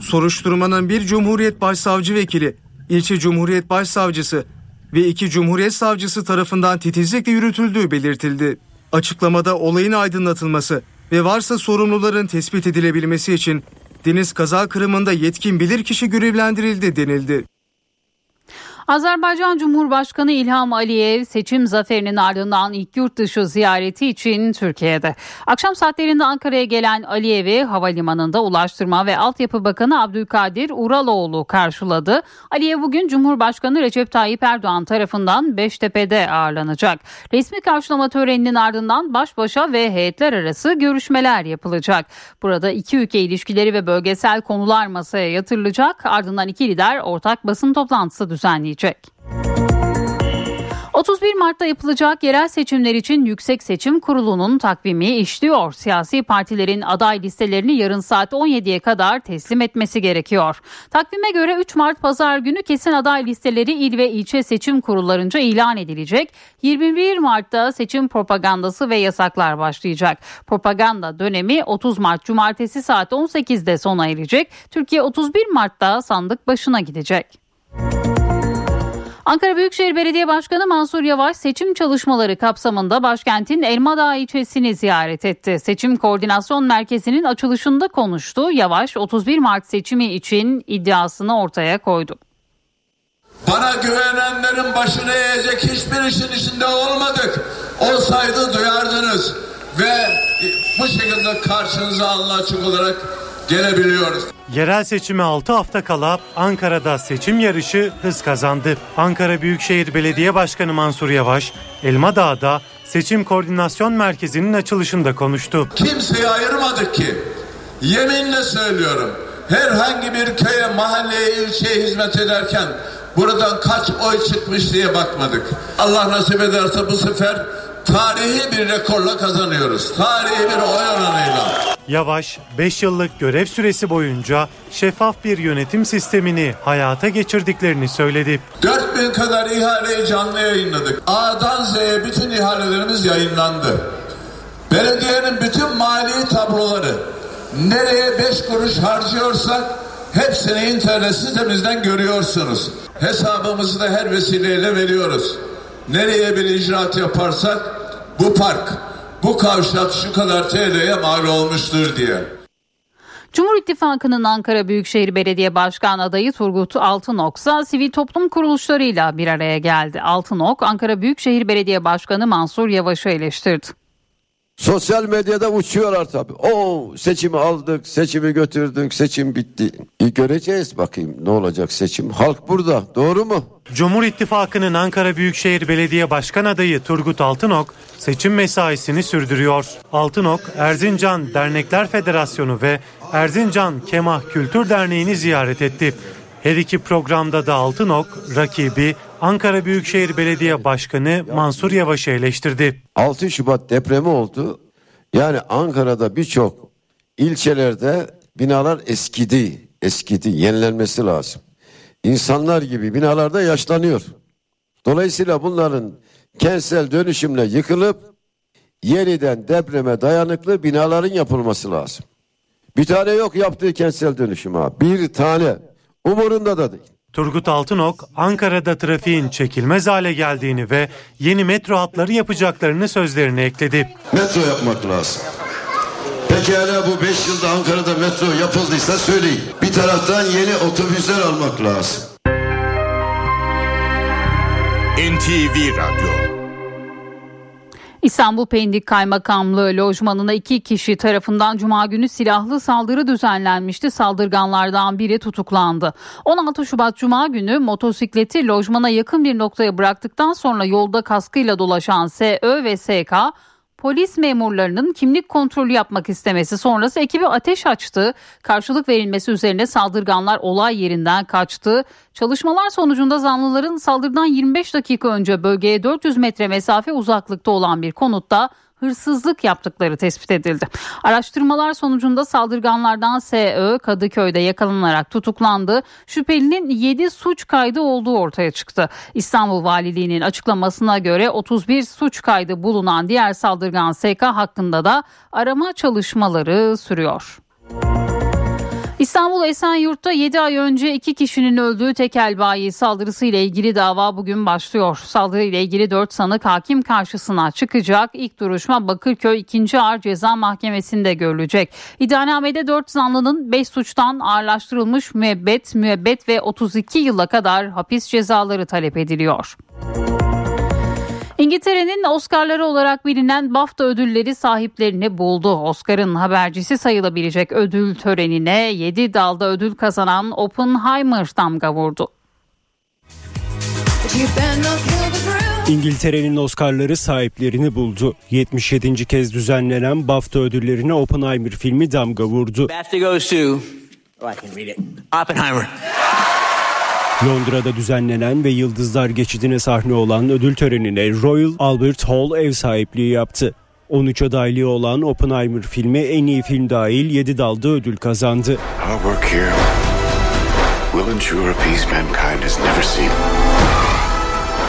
Soruşturmanın bir Cumhuriyet Başsavcı Vekili, ilçe Cumhuriyet Başsavcısı ve iki Cumhuriyet Savcısı tarafından titizlikle yürütüldüğü belirtildi. Açıklamada olayın aydınlatılması ve varsa sorumluların tespit edilebilmesi için deniz kaza kırımında yetkin bilirkişi görevlendirildi denildi. Azerbaycan Cumhurbaşkanı İlham Aliyev seçim zaferinin ardından ilk yurt dışı ziyareti için Türkiye'de. Akşam saatlerinde Ankara'ya gelen Aliyev'i havalimanında Ulaştırma ve Altyapı Bakanı Abdülkadir Uraloğlu karşıladı. Aliyev bugün Cumhurbaşkanı Recep Tayyip Erdoğan tarafından Beştepe'de ağırlanacak. Resmi karşılama töreninin ardından baş başa ve heyetler arası görüşmeler yapılacak. Burada iki ülke ilişkileri ve bölgesel konular masaya yatırılacak. Ardından iki lider ortak basın toplantısı düzenleyecek. 31 Mart'ta yapılacak yerel seçimler için Yüksek Seçim Kurulu'nun takvimi işliyor. Siyasi partilerin aday listelerini yarın saat 17'ye kadar teslim etmesi gerekiyor. Takvime göre 3 Mart pazar günü kesin aday listeleri il ve ilçe seçim kurullarınca ilan edilecek. 21 Mart'ta seçim propagandası ve yasaklar başlayacak. Propaganda dönemi 30 Mart Cumartesi saat 18'de sona erecek. Türkiye 31 Mart'ta sandık başına gidecek. Ankara Büyükşehir Belediye Başkanı Mansur Yavaş seçim çalışmaları kapsamında başkentin Elmadağ ilçesini ziyaret etti. Seçim Koordinasyon Merkezi'nin açılışında konuştu. Yavaş 31 Mart seçimi için iddiasını ortaya koydu. Bana güvenenlerin başını eğecek hiçbir işin içinde olmadık. Olsaydı duyardınız ve bu şekilde karşınıza Allah açık olarak gelebiliyoruz. Yerel seçime 6 hafta kala Ankara'da seçim yarışı hız kazandı. Ankara Büyükşehir Belediye Başkanı Mansur Yavaş, Elmadağ'da Seçim Koordinasyon Merkezi'nin açılışında konuştu. Kimseyi ayırmadık ki. Yeminle söylüyorum. Herhangi bir köye, mahalleye, ilçeye hizmet ederken buradan kaç oy çıkmış diye bakmadık. Allah nasip ederse bu sefer tarihi bir rekorla kazanıyoruz. Tarihi bir oy oranıyla. Yavaş 5 yıllık görev süresi boyunca şeffaf bir yönetim sistemini hayata geçirdiklerini söyledi. 4000 kadar ihaleyi canlı yayınladık. A'dan Z'ye bütün ihalelerimiz yayınlandı. Belediyenin bütün mali tabloları nereye 5 kuruş harcıyorsak hepsini internet sitemizden görüyorsunuz. Hesabımızı da her vesileyle veriyoruz. Nereye bir icraat yaparsak bu park, bu kavşak şu kadar TL'ye mal olmuştur diye. Cumhur İttifakı'nın Ankara Büyükşehir Belediye Başkan adayı Turgut Altınok ise sivil toplum kuruluşlarıyla bir araya geldi. Altınok, Ankara Büyükşehir Belediye Başkanı Mansur Yavaş'ı eleştirdi. Sosyal medyada uçuyorlar tabii. O seçimi aldık, seçimi götürdük, seçim bitti. E göreceğiz bakayım ne olacak seçim. Halk burada, doğru mu? Cumhur İttifakı'nın Ankara Büyükşehir Belediye Başkan adayı Turgut Altınok seçim mesaisini sürdürüyor. Altınok, Erzincan Dernekler Federasyonu ve Erzincan Kemah Kültür Derneği'ni ziyaret etti. Her iki programda da Altınok rakibi Ankara Büyükşehir Belediye Başkanı Mansur Yavaş'ı eleştirdi. 6 Şubat depremi oldu. Yani Ankara'da birçok ilçelerde binalar eskidi, eskidi, yenilenmesi lazım. İnsanlar gibi binalarda yaşlanıyor. Dolayısıyla bunların kentsel dönüşümle yıkılıp yeniden depreme dayanıklı binaların yapılması lazım. Bir tane yok yaptığı kentsel dönüşüm ha. Bir tane. Umurunda da değil. Turgut Altınok, Ankara'da trafiğin çekilmez hale geldiğini ve yeni metro hatları yapacaklarını sözlerine ekledi. Metro yapmak lazım. Pekala bu 5 yılda Ankara'da metro yapıldıysa söyleyin. Bir taraftan yeni otobüsler almak lazım. NTV Radyo İstanbul Pendik Kaymakamlığı lojmanına iki kişi tarafından cuma günü silahlı saldırı düzenlenmişti. Saldırganlardan biri tutuklandı. 16 Şubat cuma günü motosikleti lojmana yakın bir noktaya bıraktıktan sonra yolda kaskıyla dolaşan SÖ ve SK polis memurlarının kimlik kontrolü yapmak istemesi sonrası ekibi ateş açtı. Karşılık verilmesi üzerine saldırganlar olay yerinden kaçtı. Çalışmalar sonucunda zanlıların saldırıdan 25 dakika önce bölgeye 400 metre mesafe uzaklıkta olan bir konutta hırsızlık yaptıkları tespit edildi. Araştırmalar sonucunda saldırganlardan SÖ Kadıköy'de yakalanarak tutuklandı. Şüphelinin 7 suç kaydı olduğu ortaya çıktı. İstanbul Valiliği'nin açıklamasına göre 31 suç kaydı bulunan diğer saldırgan SK hakkında da arama çalışmaları sürüyor. İstanbul Esenyurt'ta 7 ay önce iki kişinin öldüğü tekel bayi saldırısı ile ilgili dava bugün başlıyor. Saldırı ile ilgili 4 sanık hakim karşısına çıkacak. İlk duruşma Bakırköy 2. Ağır Ceza Mahkemesi'nde görülecek. İddianamede 4 zanlının 5 suçtan ağırlaştırılmış müebbet, müebbet ve 32 yıla kadar hapis cezaları talep ediliyor. İngiltere'nin Oscar'ları olarak bilinen BAFTA ödülleri sahiplerini buldu. Oscar'ın habercisi sayılabilecek ödül törenine 7 dalda ödül kazanan Oppenheimer damga vurdu. İngiltere'nin Oscar'ları sahiplerini buldu. 77. kez düzenlenen BAFTA ödüllerine Oppenheimer filmi damga vurdu. Oppenheimer. Londra'da düzenlenen ve Yıldızlar Geçidi'ne sahne olan ödül törenine Royal Albert Hall ev sahipliği yaptı. 13 adaylığı olan Oppenheimer filmi en iyi film dahil 7 dalda ödül kazandı.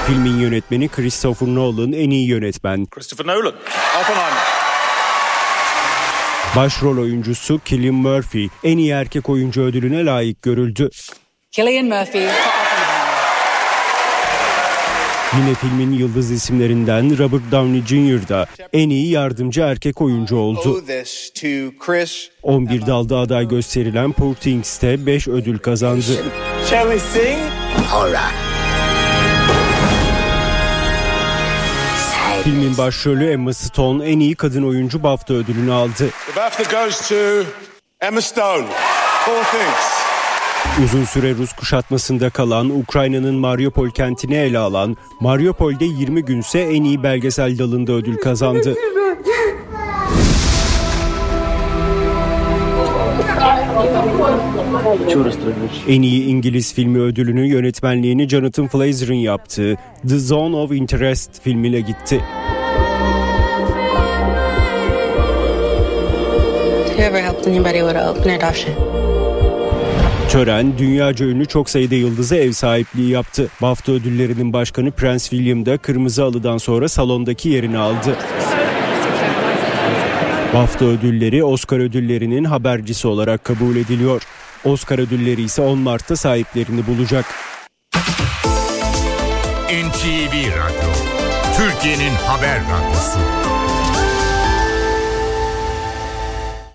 Filmin yönetmeni Christopher Nolan en iyi yönetmen. Christopher Nolan. Oppenheimer. Başrol oyuncusu Cillian Murphy en iyi erkek oyuncu ödülüne layık görüldü. Killian Murphy Yine filmin yıldız isimlerinden Robert Downey Jr. da en iyi yardımcı erkek oyuncu oldu. 11 dalda aday gösterilen Poor Things de 5 ödül kazandı. Shall we sing? Filmin başrolü Emma Stone en iyi kadın oyuncu BAFTA ödülünü aldı. The BAFTA goes to Emma Stone. Poor Things. Uzun süre Rus kuşatmasında kalan Ukrayna'nın Mariupol kentini ele alan Mariupol'de 20 günse en iyi belgesel dalında ödül kazandı. En iyi İngiliz filmi ödülünü yönetmenliğini Jonathan Frazer'ın yaptığı The Zone of Interest filmiyle gitti. Have you ever helped anybody with an open adoption? Tören dünyaca ünlü çok sayıda yıldızı ev sahipliği yaptı. BAFTA ödüllerinin başkanı Prens William da Kırmızı Alı'dan sonra salondaki yerini aldı. BAFTA ödülleri Oscar ödüllerinin habercisi olarak kabul ediliyor. Oscar ödülleri ise 10 Mart'ta sahiplerini bulacak. NTV Radyo, Türkiye'nin haber radyosu.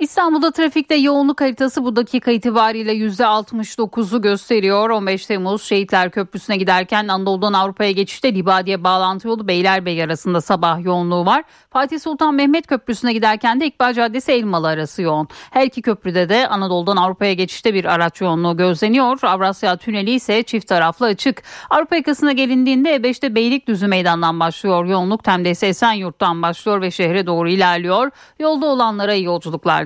İstanbul'da trafikte yoğunluk haritası bu dakika itibariyle %69'u gösteriyor. 15 Temmuz Şehitler Köprüsü'ne giderken Anadolu'dan Avrupa'ya geçişte Libadiye bağlantı yolu Beylerbeyi arasında sabah yoğunluğu var. Fatih Sultan Mehmet Köprüsü'ne giderken de İkbal Caddesi Elmalı arası yoğun. Her iki köprüde de Anadolu'dan Avrupa'ya geçişte bir araç yoğunluğu gözleniyor. Avrasya Tüneli ise çift taraflı açık. Avrupa yakasına gelindiğinde E5'te Beylikdüzü Meydan'dan başlıyor yoğunluk. Tem'de ise Esenyurt'tan başlıyor ve şehre doğru ilerliyor. Yolda olanlara iyi yolculuklar